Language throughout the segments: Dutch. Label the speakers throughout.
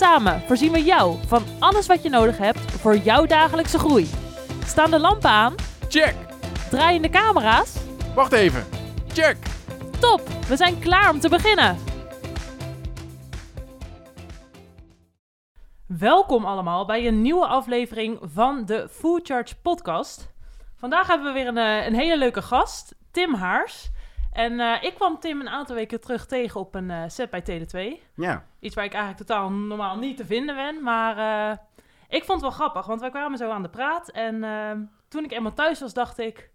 Speaker 1: Samen voorzien we jou van alles wat je nodig hebt voor jouw dagelijkse groei. Staan de lampen aan?
Speaker 2: Check!
Speaker 1: Draaien de camera's?
Speaker 2: Wacht even. Check!
Speaker 1: Top, we zijn klaar om te beginnen. Welkom allemaal bij een nieuwe aflevering van de Food Charge podcast. Vandaag hebben we weer een, eh, een hele leuke gast, Tim Haars. En eh, ik kwam Tim een aantal weken terug tegen op een eh, set bij Tele2.
Speaker 3: Ja,
Speaker 1: Iets waar ik eigenlijk totaal normaal niet te vinden ben. Maar eh, ik vond het wel grappig, want wij kwamen zo aan de praat. En eh, toen ik eenmaal thuis was, dacht ik...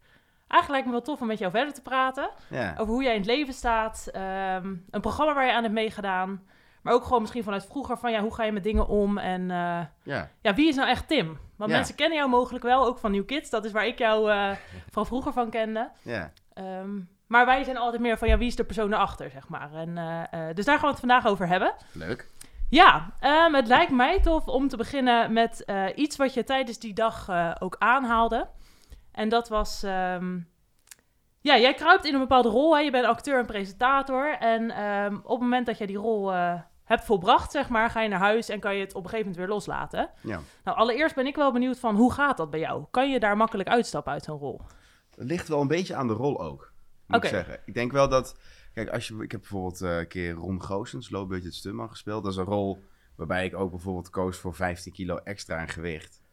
Speaker 1: Eigenlijk lijkt me wel tof om met jou verder te praten.
Speaker 3: ja.
Speaker 1: Over hoe jij in het leven staat. ehm, een programma waar je aan hebt meegedaan. Maar ook gewoon misschien vanuit vroeger van... Ja, hoe ga je met dingen om? En eh,
Speaker 3: ja.
Speaker 1: ja, wie is nou echt Tim? Want
Speaker 3: Ja.
Speaker 1: mensen kennen jou mogelijk wel, ook van New Kids. Dat is waar ik jou eh, van vroeger van kende.
Speaker 3: ja.
Speaker 1: Ehm, maar wij zijn altijd meer van, ja, wie is de persoon erachter, zeg maar. En, eh, eh, dus daar gaan we het vandaag over hebben.
Speaker 3: Leuk.
Speaker 1: Ja, ehm, het lijkt mij tof om te beginnen met eh, iets wat je tijdens die dag ook aanhaalde. En dat was... ehm, ja, jij kruipt in een bepaalde rol. Hè? Je bent acteur en presentator. En ehm, op het moment dat jij die rol hebt volbracht, zeg maar, ga je naar huis en kan je het op een gegeven moment weer loslaten.
Speaker 3: Ja.
Speaker 1: Nou, allereerst ben ik wel benieuwd van, hoe gaat dat bij jou? Kan je daar makkelijk uitstappen uit zo'n rol?
Speaker 3: Het ligt wel een beetje aan de rol ook, moet ik zeggen. Ik denk wel dat... Kijk, als je, ik heb bijvoorbeeld eh, een keer Ron Goossens, Low Budget Stuntman, gespeeld. Dat is een rol waarbij ik ook bijvoorbeeld koos voor 15 kilo extra in gewicht.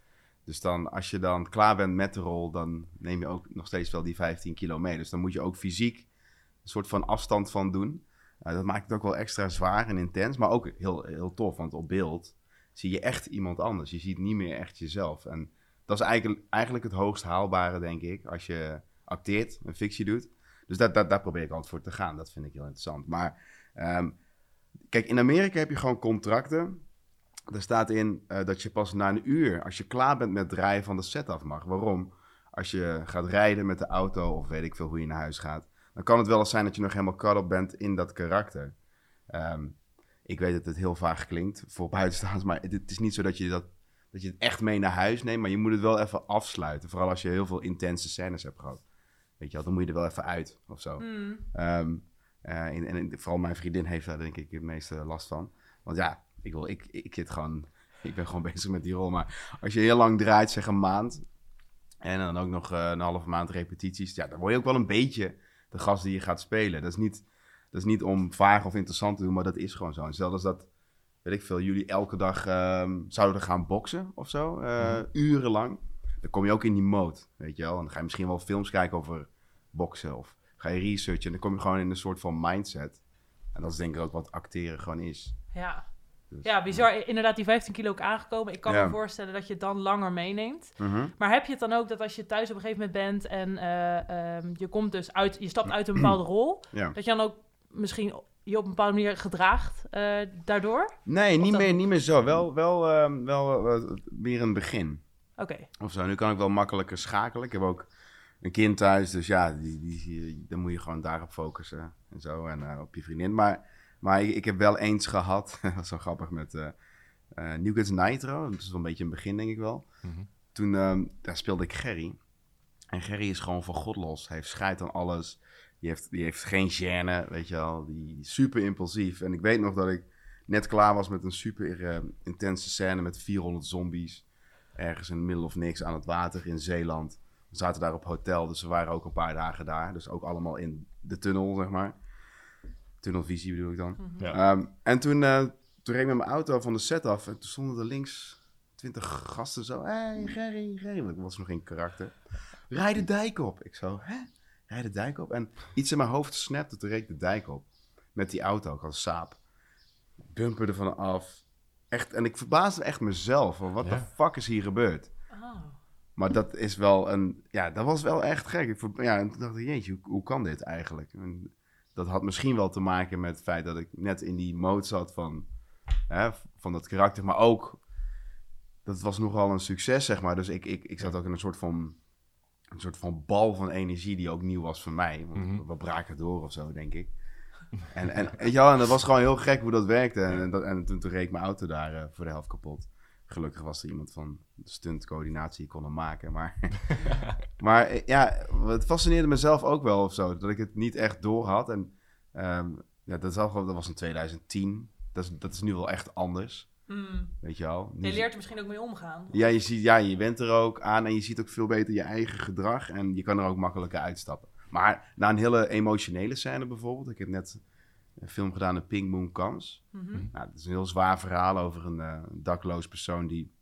Speaker 3: Dus dan, als je dan klaar bent met de rol, dan neem je ook nog steeds wel die 15 kilo mee. Dus dan moet je ook fysiek een soort van afstand van doen. Nou, dat maakt het ook wel extra zwaar en intens, maar ook heel, heel tof. Want op beeld zie je echt iemand anders. Je ziet niet meer echt jezelf. En dat is eigenlijk, eigenlijk het hoogst haalbare, denk ik, als je acteert, een fictie doet. Dus dat, dat, daar probeer ik altijd voor te gaan. Dat vind ik heel interessant. Maar ehm, kijk, in Amerika heb je gewoon contracten. Daar staat in eh, dat je pas na een uur, als je klaar bent met draaien, van de set af mag. Waarom? Als je gaat rijden met de auto of weet ik veel hoe je naar huis gaat, dan kan het wel eens zijn dat je nog helemaal caught bent in dat karakter. Ehm, ik weet dat het heel vaag klinkt voor buitenstaanders, maar het, het is niet zo dat je, dat, dat je het echt mee naar huis neemt, maar je moet het wel even afsluiten. Vooral als je heel veel intense scènes hebt gehad. Weet je wel, dan moet je er wel even uit of zo. Ehm, eh, en, en vooral mijn vriendin heeft daar denk ik het meeste last van. Want ja, ik, wil, ik, ik zit gewoon, ik ben gewoon bezig met die rol. Maar als je heel lang draait, zeg een maand, en dan ook nog eh, een halve maand repetities, ja, dan word je ook wel een beetje de gast die je gaat spelen. Dat is niet, dat is niet om vaag of interessant te doen, maar dat is gewoon zo. En stel als dat, weet ik veel, jullie elke dag ehm, zouden gaan boksen of zo, eh, urenlang, dan kom je ook in die mode, weet je wel. En dan ga je misschien wel films kijken over boksen of ga je researchen en dan kom je gewoon in een soort van mindset. En dat is denk ik ook wat acteren gewoon is.
Speaker 1: Ja.
Speaker 3: Dus,
Speaker 1: Ja, bizar. Inderdaad, die 15 kilo ook aangekomen. Ik kan
Speaker 3: Ja.
Speaker 1: me voorstellen dat je het dan langer meeneemt.
Speaker 3: Mhm.
Speaker 1: Maar heb je het dan ook dat als je thuis op een gegeven moment bent en eh, ehm, je komt dus uit, je stapt uit een bepaalde rol,
Speaker 3: Ja.
Speaker 1: dat je dan ook misschien je op een bepaalde manier gedraagt eh, daardoor?
Speaker 3: Nee, niet
Speaker 1: dan-
Speaker 3: meer, niet meer zo. Wel, wel, ehm, wel eh, weer een begin.
Speaker 1: Oké.
Speaker 3: Of zo. Nu kan ik wel makkelijker schakelen. Ik heb ook een kind thuis, dus ja, die, die, dan moet je gewoon daarop focussen en zo. En eh, op je vriendin. Maar, maar ik, ik heb wel eens gehad, dat is wel grappig, met eh eh, New Kids Nitro. Dat is wel een beetje een begin, denk ik wel. Toen ehm, daar speelde ik Gerry. En Gerry is gewoon van god los. Hij heeft scheid aan alles. Die heeft, die heeft geen gêne, weet je wel. Die is super impulsief. En ik weet nog dat ik net klaar was met een super intense scène met 400 zombies. Ergens in het middel of niks aan het water in Zeeland. We zaten daar op hotel, dus we waren ook een paar dagen daar. Dus ook allemaal in de tunnel, zeg maar. Tunnelvisie bedoel ik dan.
Speaker 2: Ja.
Speaker 3: Ehm, en toen, eh, toen reed ik met mijn auto van de set af. En toen stonden er links twintig gasten zo. Hé, hey, Gerry, Gerry. Want ik was nog geen karakter. Rijd de dijk op. Ik zo, hè? Rijd de dijk op? En iets in mijn hoofd snapte, toen reed ik de dijk op. Met die auto, ik had een saap. Bumper ervan af. Echt, en ik verbaasde echt mezelf. Van, wat de
Speaker 2: Ja.
Speaker 3: fuck is hier gebeurd?
Speaker 1: Oh.
Speaker 3: Maar dat is wel een... Ja, dat was wel echt gek. Ik, ja, en toen dacht ik, jeetje, hoe, hoe kan dit eigenlijk? En dat had misschien wel te maken met het feit dat ik net in die mode zat van, hè, van dat karakter. Maar ook dat was nogal een succes, zeg maar. Dus ik, ik, ik zat ook in een soort van, een soort van bal van energie die ook nieuw was voor mij. Want
Speaker 2: Mhm.
Speaker 3: We braken door of zo, denk ik. En, en, wel, en dat was gewoon heel gek hoe dat werkte. En, en, dat, en toen, toen reed ik mijn auto daar eh, voor de helft kapot. Gelukkig was er iemand van de stuntcoördinatie kon hem maken. Maar, maar eh, ja, het fascineerde mezelf ook wel of zo. Dat ik het niet echt door had. En ehm, ja, dat, dat was in 2010. Dat is, dat is nu wel echt anders.
Speaker 1: Mm.
Speaker 3: Weet je wel. Nu
Speaker 1: Je leert er misschien ook mee omgaan.
Speaker 3: ja, je ziet, ja, je bent er ook aan en je ziet ook veel beter je eigen gedrag. En je kan er ook makkelijker uitstappen. Maar na een hele emotionele scène bijvoorbeeld. Ik heb net een film gedaan, The Pink Moon Comes.
Speaker 1: Mhm.
Speaker 3: Nou, het is een heel zwaar verhaal over een eh, dakloos persoon die,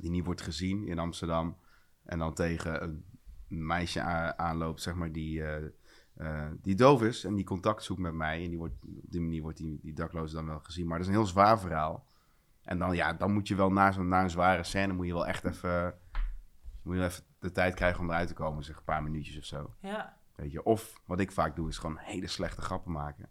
Speaker 3: die niet wordt gezien in Amsterdam. En dan tegen een meisje aanloopt, zeg maar, die, eh, eh, die doof is en die contact zoekt met mij. En die wordt, op die manier wordt die, die dakloze dan wel gezien. Maar dat is een heel zwaar verhaal. En dan, ja, dan moet je wel na, zo'n na een zware scène, moet je wel echt even, moet je wel even de tijd krijgen om eruit te komen. Zeg een paar minuutjes of zo.
Speaker 1: Ja.
Speaker 3: Weet je. Of wat ik vaak doe, is gewoon hele slechte grappen maken.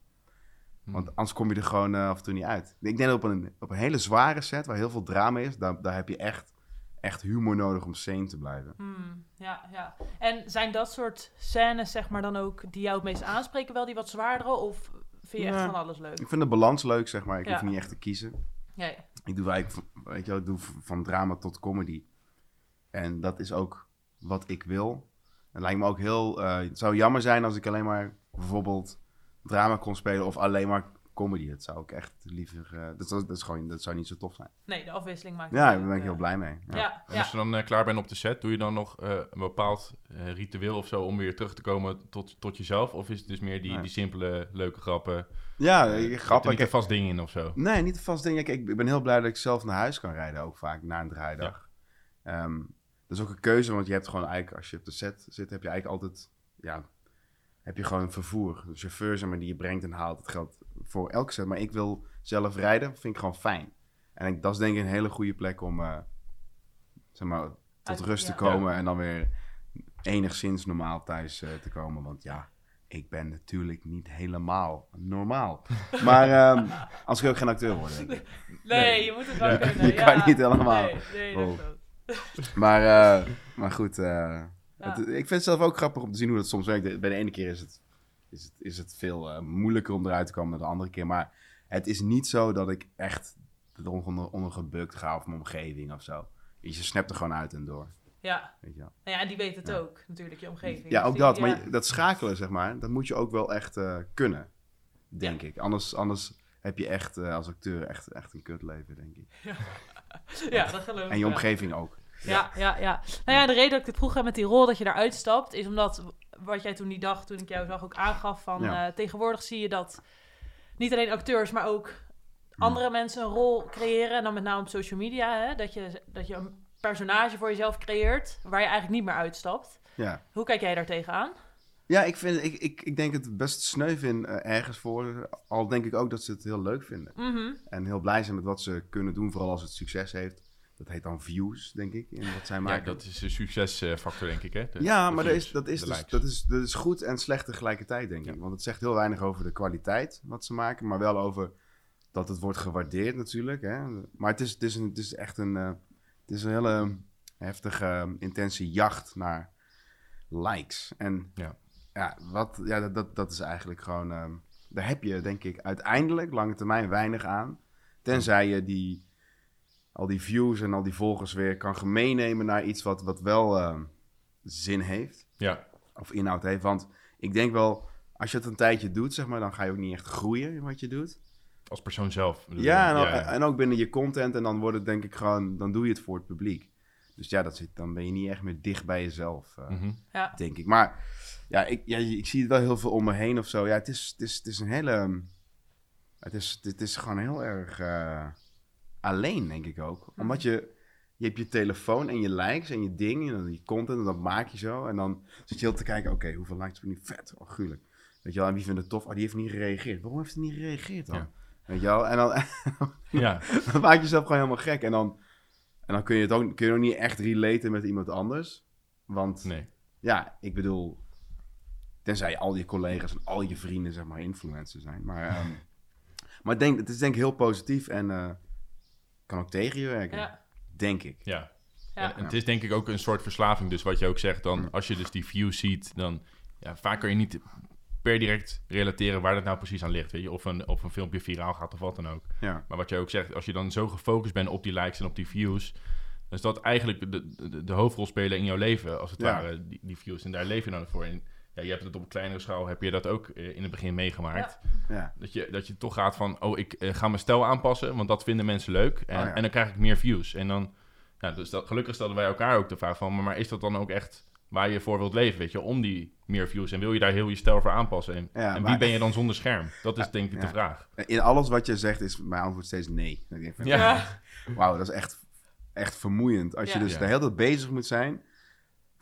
Speaker 2: Hmm.
Speaker 3: Want anders kom je er gewoon eh, af en toe niet uit. Ik denk dat op een, op een hele zware set, waar heel veel drama is, daar, daar heb je echt, echt humor nodig om sane te blijven.
Speaker 1: Mm, ja, ja. En zijn dat soort scènes, zeg maar, dan ook die jou het meest aanspreken, wel die wat zwaardere? Of vind je echt
Speaker 3: Ja.
Speaker 1: van alles leuk?
Speaker 3: Ik vind de balans leuk, zeg maar. Ik
Speaker 1: Ja.
Speaker 3: hoef niet echt te kiezen.
Speaker 1: Ja, ja.
Speaker 3: Ik doe eigenlijk, van- weet je wel, ik doe van drama tot comedy. En dat is ook wat ik wil. Het lijkt me ook heel... eh, het zou jammer zijn als ik alleen maar bijvoorbeeld drama kon spelen of alleen maar comedy. Dat zou ik echt liever... eh, dat, zou- dat, is gewoon, dat zou niet zo tof zijn.
Speaker 1: Nee, de afwisseling maakt
Speaker 3: Ja, daar ben ik heel
Speaker 1: eh.
Speaker 3: blij mee. Ja.
Speaker 1: Ja,
Speaker 2: En als je dan eh, klaar bent op de set, doe je dan nog eh, een bepaald eh, ritueel of zo om weer terug te komen tot, tot jezelf? Of is het dus meer die,
Speaker 3: Nee.
Speaker 2: die simpele, leuke grappen?
Speaker 3: Ja,
Speaker 2: Eh,
Speaker 3: ik-
Speaker 2: zit
Speaker 3: grappig.
Speaker 2: niet een vast ding in of zo?
Speaker 3: Nee, niet een vast ding. Kijk, ik ben heel blij dat ik zelf naar huis kan rijden, ook vaak na een draaidag. Ehm, dat is ook een keuze, want je hebt gewoon eigenlijk, als je op de set zit, heb je eigenlijk altijd, ja, heb je gewoon vervoer. De chauffeur, zeg maar, die je brengt en haalt. Dat geldt voor elke set. Maar ik wil zelf rijden, vind ik gewoon fijn. En ik, dat is denk ik een hele goede plek om, eh, zeg maar, tot
Speaker 1: Uit-
Speaker 3: rust
Speaker 1: ja.
Speaker 3: te komen en dan weer enigszins normaal thuis eh, te komen. Want ja, ik ben natuurlijk niet helemaal normaal. Maar ehm als ik ook geen acteur worden.
Speaker 1: Nee, je moet het wel
Speaker 3: Ja,
Speaker 1: kunnen.
Speaker 3: je
Speaker 1: ja.
Speaker 3: kan niet helemaal.
Speaker 1: Nee, nee, dat
Speaker 3: Oh. Maar, eh, maar goed, eh. Het- ik vind het zelf ook grappig om te zien hoe dat soms werkt. Bij de ene keer is het, is het, is het veel eh, moeilijker om eruit te komen dan de andere keer. Maar het is niet zo dat ik echt onder, onder gebukt ga of mijn omgeving of zo. Je snapt er gewoon uit en door.
Speaker 1: Ja.
Speaker 3: Weet je wel.
Speaker 1: Nou ja, en die weet het
Speaker 3: Ja.
Speaker 1: ook, natuurlijk, je omgeving.
Speaker 3: Ja,
Speaker 1: Dus
Speaker 3: ook
Speaker 1: die-
Speaker 3: dat. Maar dat schakelen, zeg maar, dat moet je ook wel echt eh, kunnen. Denk ik. Anders, anders heb je echt eh, als acteur echt, echt een kutleven, denk ik.
Speaker 1: Ja, dat geloof ik
Speaker 3: En je omgeving ook.
Speaker 1: Ja, ja, ja. Nou ja, de reden dat ik het vroeg heb met die rol dat je eruit stapt, is omdat wat jij toen die dag, toen ik jou zag, ook aangaf van eh, tegenwoordig zie je dat niet alleen acteurs, maar ook andere mensen een rol creëren. En dan met name op social media, hè, dat, je, dat je een personage voor jezelf creëert waar je eigenlijk niet meer uitstapt.
Speaker 3: Ja.
Speaker 1: Hoe kijk jij daar tegenaan?
Speaker 3: Ja, ik, vind, ik, ik, ik denk het best sneu vind eh, ergens voor. Al denk ik ook dat ze het heel leuk vinden.
Speaker 1: Mhm.
Speaker 3: En heel blij zijn met wat ze kunnen doen, vooral als het succes heeft. Dat heet dan views, denk ik, in wat zij
Speaker 2: Ja,
Speaker 3: maken.
Speaker 2: dat is een succesfactor, denk ik. Hè? De-
Speaker 3: ja, maar dat
Speaker 2: views,
Speaker 3: is, dat, is dus, dat, is, dat is goed en slecht tegelijkertijd, denk ik. Want het zegt heel weinig over de kwaliteit wat ze maken, maar wel over dat het wordt gewaardeerd natuurlijk. Hè? Maar het is, het, is een, het is echt een, eh, het is een hele heftige, eh, intense jacht naar likes. En
Speaker 2: Ja.
Speaker 3: ja, wat, ja dat, dat, dat is eigenlijk gewoon... eh, daar heb je, denk ik, uiteindelijk lange termijn weinig aan. Tenzij je die, al die views en al die volgers weer kan meenemen naar iets wat, wat wel eh, zin heeft.
Speaker 2: Ja,
Speaker 3: Of inhoud heeft. Want ik denk wel, als je het een tijdje doet, zeg maar, dan ga je ook niet echt groeien in wat je doet.
Speaker 2: als persoon zelf.
Speaker 3: Ja,
Speaker 2: je?
Speaker 3: en, ook- en ook binnen je content. En dan wordt het denk ik gewoon, dan doe je het voor het publiek. Dus ja, dat zit, dan ben je niet echt meer dicht bij jezelf, eh,
Speaker 2: Mhm.
Speaker 1: Ja.
Speaker 3: denk ik. Maar ja ik, ja, ik zie het wel heel veel om me heen of zo. Ja, het is, het is, het is een hele... Het is, het is gewoon heel erg eh, alleen, denk ik ook. Omdat je... Je hebt je telefoon en je likes en je ding en dan je content en dat maak je zo. En dan zit je heel te kijken, oké, hoeveel likes ben ik vet? Oh, gruwelijk. Weet je wel, en wie vindt het tof? Oh, die heeft niet gereageerd. Waarom heeft hij niet gereageerd dan?
Speaker 2: Ja.
Speaker 3: Weet je wel, en dan,
Speaker 2: ja.
Speaker 3: dan maak je jezelf gewoon helemaal gek. En dan, en dan kun je het ook, kun je ook niet echt relaten met iemand anders. Want
Speaker 2: nee.
Speaker 3: ja, ik bedoel, tenzij al je collega's en al je vrienden, zeg maar, influencers zijn. Maar, ehm, maar denk, het is denk ik heel positief en eh, kan ook tegen je werken.
Speaker 1: Ja.
Speaker 3: Denk ik.
Speaker 2: Ja.
Speaker 1: Ja.
Speaker 2: En, het is denk ik ook een soort verslaving. Dus wat je ook zegt, dan als je dus die views ziet, dan ja, vaak kan je niet per direct relateren waar dat nou precies aan ligt. Weet je? Of, een, of een filmpje viraal gaat of wat dan ook.
Speaker 3: Ja.
Speaker 2: Maar wat je ook zegt, als je dan zo gefocust bent op die likes en op die views, dan is dat eigenlijk de, de, de hoofdrol spelen in jouw leven, als het
Speaker 3: Ja.
Speaker 2: ware, die, die views. En daar leef je dan voor. En ja, je hebt het op een kleinere schaal, heb je dat ook eh, in het begin meegemaakt.
Speaker 3: Ja.
Speaker 2: Dat, je, dat je toch gaat van, oh, ik eh, ga mijn stijl aanpassen, want dat vinden mensen leuk. En,
Speaker 3: Oh ja.
Speaker 2: en dan krijg ik meer views. En dan, ja, dus dat, gelukkig stelden wij elkaar ook de vraag van, maar, maar is dat dan ook echt waar je voor wilt leven, weet je, om die meer views? En wil je daar heel je stijl voor aanpassen? En,
Speaker 3: Ja,
Speaker 2: en wie
Speaker 3: maar-
Speaker 2: ben je dan zonder scherm? Dat is denk ik de vraag.
Speaker 3: In alles wat je zegt is mijn antwoord steeds nee.
Speaker 2: Ja.
Speaker 3: Wauw, dat is echt, echt vermoeiend. Als je dus
Speaker 2: Ja.
Speaker 3: de hele tijd bezig moet zijn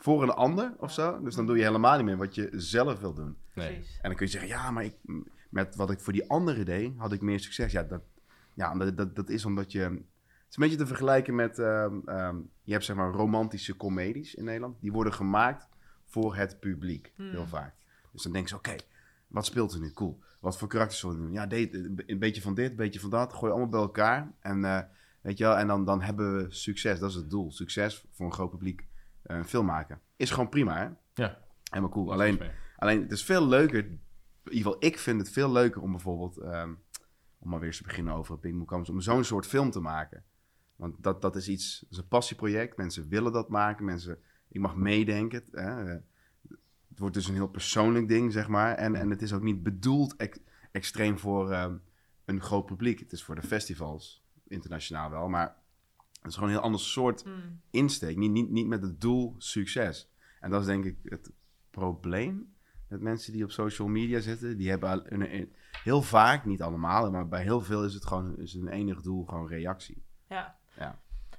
Speaker 3: voor een ander of zo. Dus dan doe je helemaal niet meer wat je zelf wil doen.
Speaker 2: Nee.
Speaker 3: En dan kun je zeggen, ja, maar ik, met wat ik voor die andere deed, had ik meer succes. Ja, dat, ja dat, dat, dat is omdat je... Het is een beetje te vergelijken met... ehm, ehm, je hebt zeg maar romantische comedies in Nederland. Die worden gemaakt voor het publiek,
Speaker 1: Hmm.
Speaker 3: heel vaak. Dus dan denk je, oké, wat speelt er nu? Cool. Wat voor karakters zullen we doen? Ja, dit, een beetje van dit, een beetje van dat. Gooi allemaal bij elkaar. En, eh, weet je wel, en dan, dan hebben we succes. Dat is het doel. Succes voor een groot publiek een film maken. Is gewoon prima, hè?
Speaker 2: Ja.
Speaker 3: Helemaal cool. Alleen. Alleen het is veel leuker, in ieder geval ik vind het veel leuker om bijvoorbeeld, ehm, om maar weer eens te beginnen over Pink Moekams, om zo'n soort film te maken. Want dat, dat is iets, dat is een passieproject, mensen willen dat maken, mensen, ik mag meedenken. Hè. eh, Het wordt dus een heel persoonlijk ding, zeg maar. En, en het is ook niet bedoeld ex- extreem voor ehm, een groot publiek. Het is voor de festivals, internationaal wel, maar het is gewoon een heel ander soort
Speaker 1: Mm.
Speaker 3: insteek. Niet, niet, niet met het doel succes. En dat is denk ik het probleem met mensen die op social media zitten. Die hebben een- heel vaak, niet allemaal, maar bij heel veel is het gewoon is hun enig doel gewoon reactie.
Speaker 1: Ja.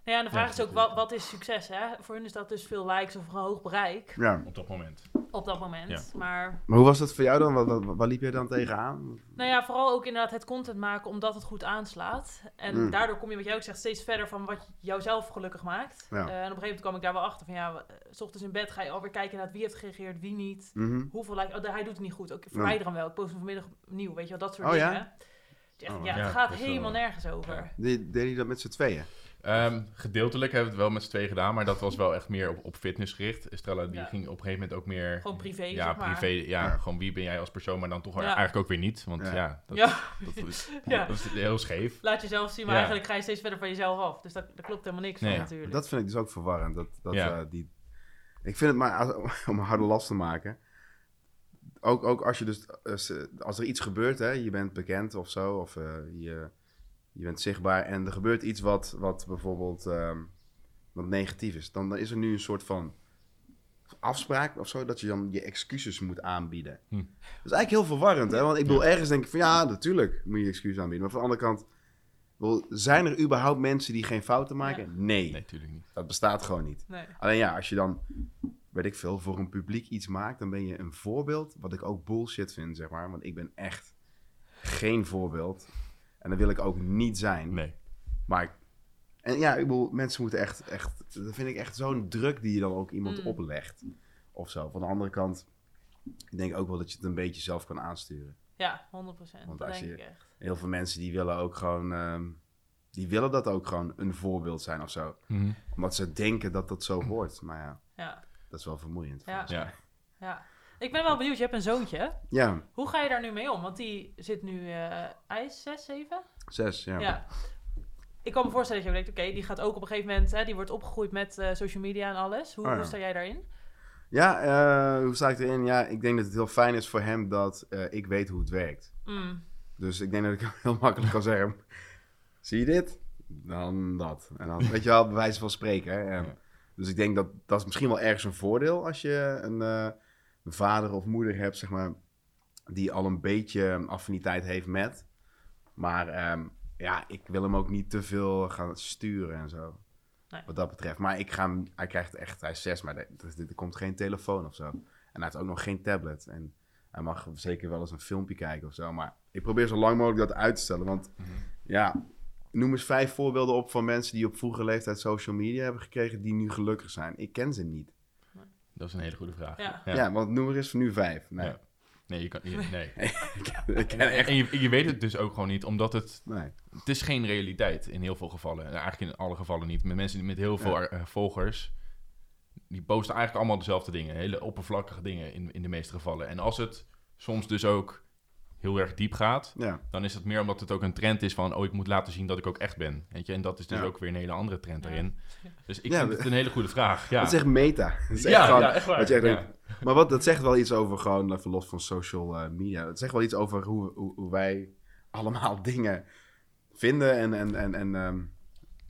Speaker 3: Ja.
Speaker 1: Nou ja, en de vraag
Speaker 2: Ja,
Speaker 1: is ook, wat, wat is succes, hè? Voor hun is dat dus veel likes of een hoog bereik
Speaker 3: Ja.
Speaker 2: Op dat moment.
Speaker 1: op dat moment.
Speaker 2: Ja.
Speaker 1: Maar,
Speaker 3: Maar hoe was dat voor jou dan? Wat, wat, waar liep jij dan tegenaan?
Speaker 1: nou ja, vooral ook inderdaad het content maken omdat het goed aanslaat. En
Speaker 3: Mm.
Speaker 1: daardoor kom je, wat jij ook zegt, steeds verder van wat jouzelf gelukkig maakt.
Speaker 3: Ja.
Speaker 1: Eh, en op een gegeven moment kwam ik daar wel achter van, ja, eh, s ochtends in bed ga je alweer kijken naar wie heeft gereageerd, wie niet.
Speaker 3: Mhm.
Speaker 1: Hoeveel likes, oh, hij doet het niet goed. Ook verwijder hem wel. Ik post hem vanmiddag opnieuw, weet je wel, dat soort
Speaker 3: Oh, ja?
Speaker 1: dingen. Dus echt,
Speaker 3: Oh,
Speaker 1: ja,
Speaker 2: ja,
Speaker 1: het gaat helemaal
Speaker 2: wel-
Speaker 1: nergens over.
Speaker 3: De- Deden je dat met z'n tweeën?
Speaker 2: Ehm, gedeeltelijk hebben we het wel met z'n tweeën gedaan, maar dat was wel echt meer op, op fitness gericht. Estrella die
Speaker 1: Ja.
Speaker 2: ging op een gegeven moment ook meer...
Speaker 1: Gewoon privé,
Speaker 2: Ja,
Speaker 1: zeg maar.
Speaker 2: privé. Ja,
Speaker 3: Ja.
Speaker 2: gewoon wie ben jij als persoon, maar dan toch
Speaker 1: Ja.
Speaker 2: eigenlijk ook weer niet. Want
Speaker 3: Ja.
Speaker 2: ja, dat,
Speaker 1: Ja,
Speaker 2: dat, is,
Speaker 1: Ja.
Speaker 2: dat is heel scheef.
Speaker 1: laat jezelf zien, maar
Speaker 2: Ja.
Speaker 1: eigenlijk ga je steeds verder van jezelf af. Dus dat, daar klopt helemaal niks
Speaker 2: Nee.
Speaker 1: van
Speaker 3: Ja,
Speaker 1: natuurlijk.
Speaker 3: dat vind ik dus ook verwarrend. Dat, dat,
Speaker 2: Ja.
Speaker 3: eh, die... Ik vind het maar, om een harde last te maken... Ook, ook als je dus, als, eh, als er iets gebeurt, hè, je bent bekend of zo, of eh, je, je bent zichtbaar en er gebeurt iets wat, wat bijvoorbeeld ehm, wat negatief is, dan is er nu een soort van afspraak of zo, dat je dan je excuses moet aanbieden.
Speaker 2: Hm.
Speaker 3: Dat is eigenlijk heel verwarrend, hè, want ik bedoel, ergens denk ik van ja, natuurlijk moet je excuses aanbieden, maar van de andere kant, bedoel, zijn er überhaupt mensen die geen fouten maken? Nee,
Speaker 2: Nee, natuurlijk niet.
Speaker 3: dat bestaat gewoon niet.
Speaker 1: Nee.
Speaker 3: Alleen ja, als je dan, weet ik veel, voor een publiek iets maakt, dan ben je een voorbeeld. Wat ik ook bullshit vind, zeg maar. Want ik ben echt geen voorbeeld. En dat wil ik ook niet zijn.
Speaker 2: Nee.
Speaker 3: Maar, ik- en ja, ik bedoel, mensen moeten echt, echt, dat vind ik echt zo'n druk die je dan ook iemand
Speaker 1: Mm.
Speaker 3: oplegt. Of zo. Van de andere kant, ik denk ook wel dat je het een beetje zelf kan aansturen.
Speaker 1: Ja, 100%.
Speaker 3: Want als
Speaker 1: denk
Speaker 3: je-
Speaker 1: ik echt.
Speaker 3: Heel veel mensen die willen ook gewoon, ehm, die willen dat ook gewoon een voorbeeld zijn of zo.
Speaker 2: Mhm.
Speaker 3: Omdat ze denken dat dat zo hoort. Maar ja,
Speaker 1: Ja,
Speaker 3: dat is wel vermoeiend.
Speaker 1: Ja.
Speaker 2: ja.
Speaker 1: Ik ben wel benieuwd, je hebt een zoontje. hè?
Speaker 3: Ja,
Speaker 1: Hoe ga je daar nu mee om? Want die zit nu, eh hij is 6, 7?
Speaker 3: zes, ja.
Speaker 1: Ja. Ik kan me voorstellen dat je denkt, oké, die gaat ook op een gegeven moment, hè, die wordt opgegroeid met eh, social media en alles. Hoe,
Speaker 3: Oh ja.
Speaker 1: hoe sta jij daarin?
Speaker 3: Ja, eh, hoe sta ik erin? Ja, ik denk dat het heel fijn is voor hem dat ik weet hoe het werkt.
Speaker 1: Mm.
Speaker 3: Dus ik denk dat ik heel makkelijk kan zeggen, zie je dit? Dan dat. En dan, weet je wel, bij wijze van spreken. Hè? En. Dus ik denk dat dat is misschien wel ergens een voordeel als je een, een vader of moeder hebt, zeg maar, die al een beetje affiniteit heeft met. Maar ehm, ja, ik wil hem ook niet te veel gaan sturen en zo.
Speaker 1: Nee.
Speaker 3: Wat dat betreft. Maar ik ga hem, hij krijgt echt, hij is zes, maar er, er- er komt geen telefoon of zo. En hij heeft ook nog geen tablet. En hij mag zeker wel eens een filmpje kijken of zo. Maar ik probeer zo lang mogelijk dat uit te stellen. Want
Speaker 2: Mhm.
Speaker 3: ja, noem eens vijf voorbeelden op van mensen die op vroege leeftijd social media hebben gekregen die nu gelukkig zijn. Ik ken ze niet.
Speaker 2: Dat is een hele goede vraag.
Speaker 1: Ja.
Speaker 3: Ja, want noem er eens nu vijf. Nee.
Speaker 2: Ja. Nee, je kan, je- nee.
Speaker 3: ik ken echt...
Speaker 2: en je, je weet het dus ook gewoon niet, omdat het,
Speaker 3: Nee.
Speaker 2: het is geen realiteit in heel veel gevallen. Nou, Eigenlijk in alle gevallen niet. Met mensen die met heel veel
Speaker 3: Ja.
Speaker 2: eh, volgers, die posten eigenlijk allemaal dezelfde dingen. Hele oppervlakkige dingen in, in de meeste gevallen. En als het soms dus ook heel erg diep gaat,
Speaker 3: Ja.
Speaker 2: dan is het meer omdat het ook een trend is van... oh, ik moet laten zien dat ik ook echt ben. Weet je? En dat is dus
Speaker 3: Ja.
Speaker 2: ook weer een hele andere trend
Speaker 1: Ja.
Speaker 2: daarin. Dus ik
Speaker 3: Ja,
Speaker 2: vind het een hele goede vraag. Ja,
Speaker 3: Dat is echt meta. Dat is echt
Speaker 2: ja,
Speaker 3: gewoon,
Speaker 2: ja, echt waar.
Speaker 3: wat je echt
Speaker 2: Ja.
Speaker 3: denkt. Maar wat, dat zegt wel iets over gewoon, even los van social eh, media. Het zegt wel iets over hoe, hoe, hoe wij allemaal dingen vinden en, en, en, en ehm,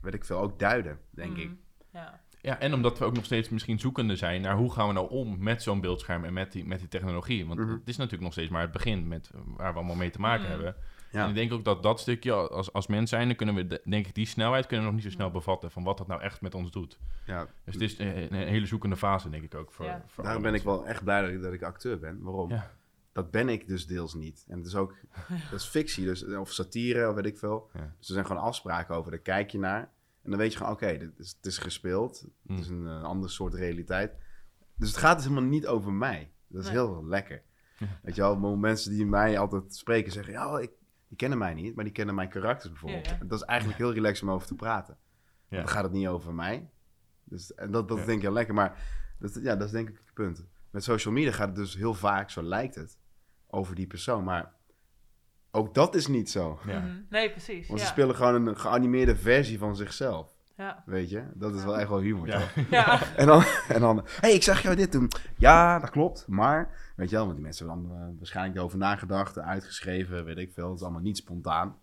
Speaker 3: weet ik veel, ook duiden, denk ik.
Speaker 1: Mhm. Ja.
Speaker 2: Ja, en omdat we ook nog steeds misschien zoekende zijn naar hoe gaan we nou om met zo'n beeldscherm en met die, met die technologie. Want
Speaker 3: Mhm.
Speaker 2: het is natuurlijk nog steeds maar het begin met eh, waar we allemaal mee te maken
Speaker 1: Mhm.
Speaker 2: hebben.
Speaker 3: Ja.
Speaker 2: En ik denk ook dat dat stukje, als, als mens zijn, dan kunnen we, de- denk ik, die snelheid kunnen we nog niet zo snel bevatten van wat dat nou echt met ons doet.
Speaker 3: Ja.
Speaker 2: Dus het is een, een hele zoekende fase, denk ik ook. Voor,
Speaker 1: Ja.
Speaker 2: voor
Speaker 3: Daarom ben ik wel echt blij dat ik, dat ik acteur ben. Waarom?
Speaker 2: Ja.
Speaker 3: Dat ben ik dus deels niet. En het is ook, dat is fictie, dus, of satire, of weet ik veel.
Speaker 2: Ja.
Speaker 3: Dus er zijn gewoon afspraken over, daar kijk je naar. En dan weet je gewoon, oké, dit is, het is gespeeld. Het is een, eh, ander soort realiteit. Dus het gaat dus helemaal niet over mij. Dat is
Speaker 1: Nee.
Speaker 3: heel lekker. Weet je wel, mensen die mij altijd spreken zeggen, ja, ik, die kennen mij niet, maar die kennen mijn karakters bijvoorbeeld.
Speaker 1: Ja,
Speaker 3: Dat is eigenlijk heel relaxed om over te praten.
Speaker 2: Ja.
Speaker 3: Dan gaat het niet over mij. Dus, en dat, dat
Speaker 2: Ja.
Speaker 3: denk ik heel lekker. Maar dat, ja, dat is denk ik het punt. Met social media gaat het dus heel vaak, zo lijkt het, over die persoon. Maar ook dat is niet zo.
Speaker 2: Ja.
Speaker 1: Mhm. Nee, precies.
Speaker 3: Want
Speaker 1: ja.
Speaker 3: ze spelen gewoon een geanimeerde versie van zichzelf.
Speaker 1: Ja.
Speaker 3: Weet je? Dat is wel echt wel humor.
Speaker 2: Ja.
Speaker 3: toch?
Speaker 1: Ja.
Speaker 3: En dan, en dan, hé, hey, ik zag jou dit doen. Ja, dat klopt. Maar, weet je wel, want die mensen hebben dan eh, waarschijnlijk erover nagedacht, uitgeschreven, weet ik veel. Het is allemaal niet spontaan.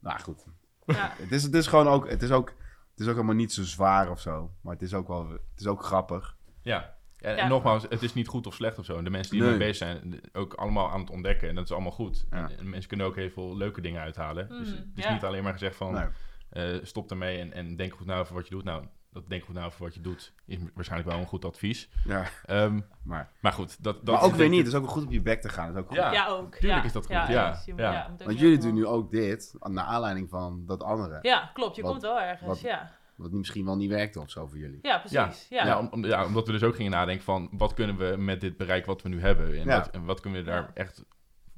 Speaker 3: Nou goed.
Speaker 1: Ja.
Speaker 3: Het is, het is gewoon ook, het is ook, het is ook allemaal niet zo zwaar of zo. Maar het is ook wel, het is ook grappig.
Speaker 2: Ja. En,
Speaker 1: Ja.
Speaker 2: en nogmaals, het is niet goed of slecht of zo. De mensen die
Speaker 3: Nee.
Speaker 2: ermee bezig zijn, ook allemaal aan het ontdekken. En dat is allemaal goed.
Speaker 3: Ja.
Speaker 2: En, en mensen kunnen ook heel veel leuke dingen uithalen. Dus
Speaker 1: Mhm,
Speaker 2: het is
Speaker 1: ja.
Speaker 2: niet alleen maar gezegd van,
Speaker 3: Nee.
Speaker 2: eh, stop ermee en, en denk goed na over wat je doet. Nou, dat denk goed na over wat je doet is waarschijnlijk wel een goed advies.
Speaker 3: Ja,
Speaker 2: Ehm,
Speaker 3: maar,
Speaker 2: maar goed, dat, dat
Speaker 3: maar ook weer niet. Het is ook goed op je bek te gaan. Dat is ook goed.
Speaker 2: Ja.
Speaker 1: Ja, ook.
Speaker 2: tuurlijk
Speaker 1: ja.
Speaker 2: is dat goed, ja, ja.
Speaker 3: Want jullie doen nu ook dit, naar aanleiding van dat andere.
Speaker 1: Ja, klopt. Je
Speaker 3: Wat-
Speaker 1: komt wel ergens.
Speaker 3: wat-
Speaker 1: ja.
Speaker 3: Wat misschien wel niet werkte of zo voor jullie.
Speaker 1: ja, precies. Ja.
Speaker 2: Ja, om, om- ja, omdat we dus ook gingen nadenken van wat kunnen we met dit bereik wat we nu hebben en,
Speaker 3: Ja.
Speaker 2: wat, en wat kunnen we daar
Speaker 1: Ja.
Speaker 2: echt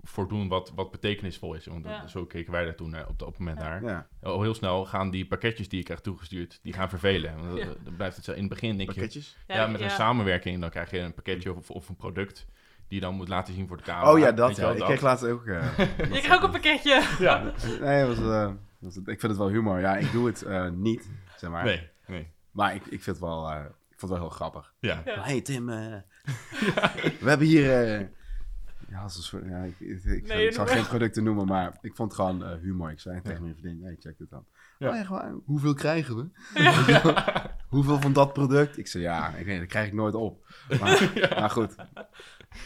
Speaker 2: voor doen wat, wat betekenisvol is. Want
Speaker 1: Ja.
Speaker 2: zo keken wij daar toen naar, op dat moment
Speaker 1: Ja.
Speaker 2: naar.
Speaker 3: Ja,
Speaker 2: Al heel snel gaan die pakketjes die je krijgt toegestuurd, die gaan vervelen. Want
Speaker 1: Ja.
Speaker 2: dan- dan blijft het zo in het begin denk je,
Speaker 3: pakketjes.
Speaker 2: ja, met
Speaker 1: ja.
Speaker 2: een samenwerking, dan krijg je een pakketje of, of een product die je dan moet laten zien voor de camera.
Speaker 3: Oh ja, dat
Speaker 2: je wel,
Speaker 3: Ik
Speaker 2: dat.
Speaker 3: kreeg laatst ook... eh,
Speaker 1: Je krijgt ook een pakketje.
Speaker 2: Ja,
Speaker 3: nee, was, eh, was, ik vind het wel humor. Ja, ik doe het eh, niet, zeg maar.
Speaker 2: nee, nee.
Speaker 3: Maar ik, ik vind het wel, eh, ik vond het wel heel grappig.
Speaker 2: Ja.
Speaker 1: Ja.
Speaker 3: hey Tim, eh, we hebben hier... eh, ja, als een soort, ja, ik, ik, ik,
Speaker 1: Nee,
Speaker 3: ik zal geen producten noemen, maar ik vond het gewoon humor. Ik zei tegen mijn vriendin, hey, check dit dan.
Speaker 2: Ja.
Speaker 3: Oh, echt waar? Hoeveel krijgen we? Hoeveel van dat product? Ik zei, ja, ik weet, dat krijg ik nooit op. Maar, maar goed,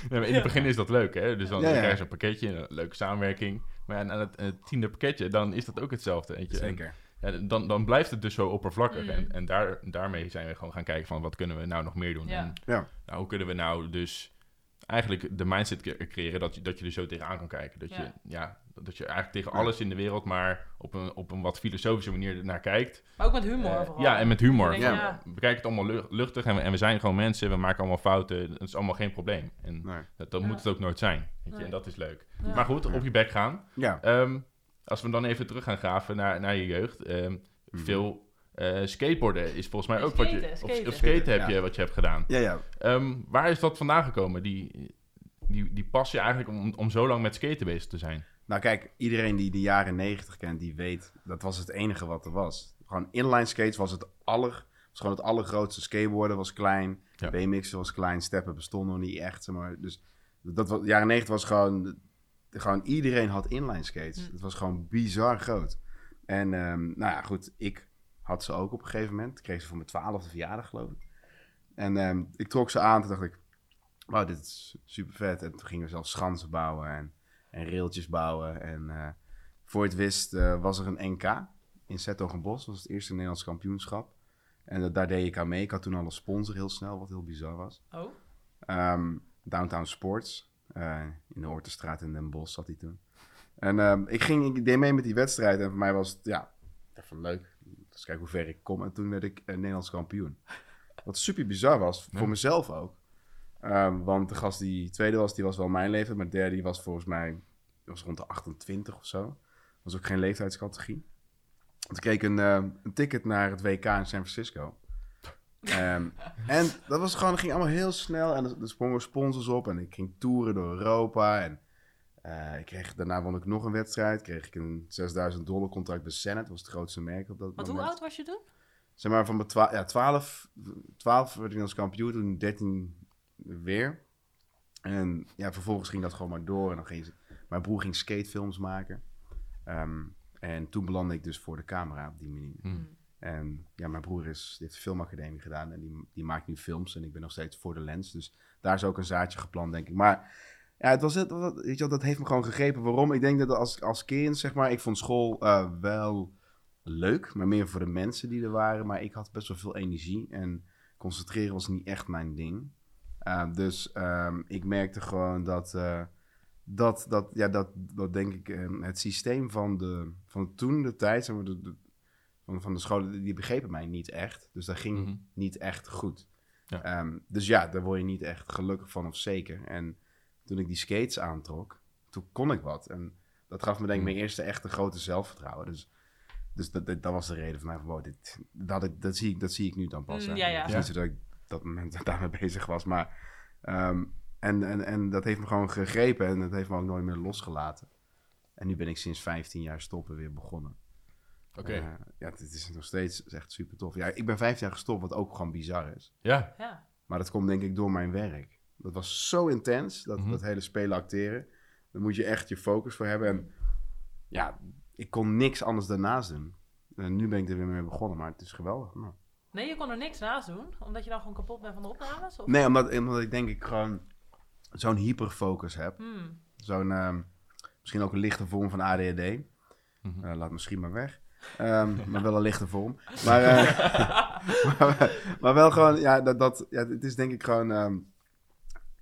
Speaker 2: Nee, maar in het begin is dat leuk, hè? Dus dan,
Speaker 3: Ja,
Speaker 2: dan
Speaker 3: ja.
Speaker 2: krijg je zo'n pakketje, een leuke samenwerking. Maar ja, aan het, tiende pakketje, dan is dat ook hetzelfde. Weet je? En,
Speaker 3: zeker.
Speaker 2: Ja, dan, dan blijft het dus zo oppervlakkig.
Speaker 1: Mm.
Speaker 2: En, en daar, daarmee zijn we gewoon gaan kijken van wat kunnen we nou nog meer doen.
Speaker 1: Ja.
Speaker 2: En
Speaker 3: Ja.
Speaker 2: nou, hoe kunnen we nou dus eigenlijk de mindset cre- creëren dat je, dat je er zo tegenaan kan kijken. Dat,
Speaker 1: Ja.
Speaker 2: je, ja, dat je eigenlijk tegen alles in de wereld maar op een, op een wat filosofische manier naar kijkt.
Speaker 1: Maar ook met humor
Speaker 2: Eh,
Speaker 1: vooral.
Speaker 2: ja, en met humor.
Speaker 1: Denk,
Speaker 3: Ja.
Speaker 2: We bekijken het allemaal lu- luchtig en we, en we zijn gewoon mensen. We maken allemaal fouten. Het is allemaal geen probleem. En
Speaker 3: Nee.
Speaker 2: dat, dat
Speaker 1: Ja.
Speaker 2: moet het ook nooit zijn. Weet je?
Speaker 1: Nee.
Speaker 2: En dat is leuk.
Speaker 1: Ja.
Speaker 2: Maar goed, op je bek gaan.
Speaker 3: Ja,
Speaker 2: Ehm, als we dan even terug gaan graven naar, naar je jeugd. Ehm,
Speaker 3: Mhm.
Speaker 2: Veel eh, skateboarden is volgens mij ook wat je...
Speaker 1: Skaten,
Speaker 2: Of,
Speaker 1: skaten.
Speaker 2: of skaten heb
Speaker 3: Ja.
Speaker 2: je wat je hebt gedaan.
Speaker 3: ja, ja.
Speaker 2: Ehm, waar is dat vandaan gekomen? Die, die, die passie eigenlijk om, om zo lang met skaten bezig te zijn?
Speaker 3: Nou kijk, iedereen die de jaren 90 kent, die weet, dat was het enige wat er was. Gewoon inline skates was het aller, was gewoon het allergrootste. Skateboarden was klein,
Speaker 2: Ja.
Speaker 3: BMX'en was klein, steppen bestonden nog niet echt, zeg maar. Dus dat was, jaren 90 was gewoon, gewoon iedereen had inline skates.
Speaker 1: Hm.
Speaker 3: Het was gewoon bizar groot. En ehm, nou ja, goed, ik had ze ook op een gegeven moment. Ik kreeg ze voor mijn twaalfde verjaardag, geloof ik. En ehm, ik trok ze aan, toen dacht ik, wauw, dit is super vet. En toen gingen we zelfs schansen bouwen en, en railtjes bouwen. En eh, voor het wist eh, was er een NK in Zettogenbos. Dat was het eerste Nederlands kampioenschap. En dat- daar deed ik aan mee. Ik had toen al een sponsor heel snel, wat heel bizar was.
Speaker 1: Oh.
Speaker 3: Ehm, Downtown Sports. Eh, in de in Den Bosch zat hij toen. En ehm, ik, ging, ik deed mee met die wedstrijd. En voor mij was het, ja, even leuk. Dus kijken hoe ver ik kom. En toen werd ik eh, Nederlands kampioen. Wat super bizar was, voor
Speaker 2: Ja.
Speaker 3: mezelf ook. Ehm, want de gast die tweede was, die was wel mijn leeftijd. Maar de derde die was volgens mij was rond de 28 of zo. was ook geen leeftijdscategorie. Kreeg ik een, ehm, een ticket naar het WK in San Francisco. Ehm, en dat was gewoon, ging allemaal heel snel. En er, er sprongen sponsors op. En ik ging toeren door Europa. En eh, ik kreeg, daarna won ik nog een wedstrijd. Kreeg ik een 6000 dollar contract bij Senate. Dat was het grootste merk op dat
Speaker 1: Want
Speaker 3: moment.
Speaker 1: hoe oud was je toen?
Speaker 3: Zeg maar van mijn twa ja, 12, 12 werd ik als kampioen, toen 13 weer. En ja, vervolgens ging dat gewoon maar door. En dan ging ze, mijn broer ging skatefilms maken. Ehm, en toen belandde ik dus voor de camera op die manier.
Speaker 2: Hmm.
Speaker 3: En ja, mijn broer is, die heeft de filmacademie gedaan en die, die maakt nu films. En ik ben nog steeds voor de lens. Dus daar is ook een zaadje geplant, denk ik. Maar ja, het was, het, weet je wel, dat heeft me gewoon gegrepen. Waarom? Ik denk dat als, als kind, zeg maar, ik vond school eh, wel leuk. Maar meer voor de mensen die er waren. Maar ik had best wel veel energie. En concentreren was niet echt mijn ding. Uh, dus um, ik merkte gewoon dat, uh, dat, dat, ja, dat, dat denk ik, um, het systeem van, de, van toen de tijd, zeg maar, de, van, van de scholen, die begrepen mij niet echt. Dus dat ging
Speaker 2: Mhm.
Speaker 3: niet echt goed.
Speaker 2: Ja.
Speaker 3: Um, dus ja, daar word je niet echt gelukkig van of zeker. En toen ik die skates aantrok, toen kon ik wat. En dat gaf me denk ik
Speaker 2: Mhm.
Speaker 3: mijn eerste echte grote zelfvertrouwen. Dus, dus dat, dat, dat was de reden voor mij van, wow, dit, dat, ik, dat, zie ik, dat zie ik nu dan pas.
Speaker 1: Mm, ja, ja.
Speaker 3: Het is niet zo dat ik dat moment daarmee bezig was, maar... ehm, en, en, en dat heeft me gewoon gegrepen en dat heeft me ook nooit meer losgelaten. En nu ben ik sinds 15 jaar stoppen weer begonnen.
Speaker 2: Oké.
Speaker 3: Eh, ja, het is nog steeds echt super tof. Ja, ik ben 15 jaar gestopt, wat ook gewoon bizar is.
Speaker 2: Ja.
Speaker 1: Ja.
Speaker 3: Maar dat komt denk ik door mijn werk. Dat was zo intens, dat,
Speaker 2: Mhm.
Speaker 3: dat hele spelen acteren. Daar moet je echt je focus voor hebben. En ja, ik kon niks anders daarnaast doen. En nu ben ik er weer mee begonnen, maar het is geweldig. Nou.
Speaker 1: Nee, je kon er niks naast doen, omdat je dan gewoon kapot bent van de opnames? Of?
Speaker 3: Nee, omdat, omdat ik denk ik gewoon zo'n hyperfocus heb.
Speaker 1: Hmm.
Speaker 3: Zo'n, ehm, misschien ook een lichte vorm van ADHD.
Speaker 2: Mhm.
Speaker 3: Eh, laat misschien maar weg. Ehm, maar wel een lichte vorm. Maar, eh, maar, maar wel gewoon, ja, dat, dat, ja, het is denk ik gewoon... ehm,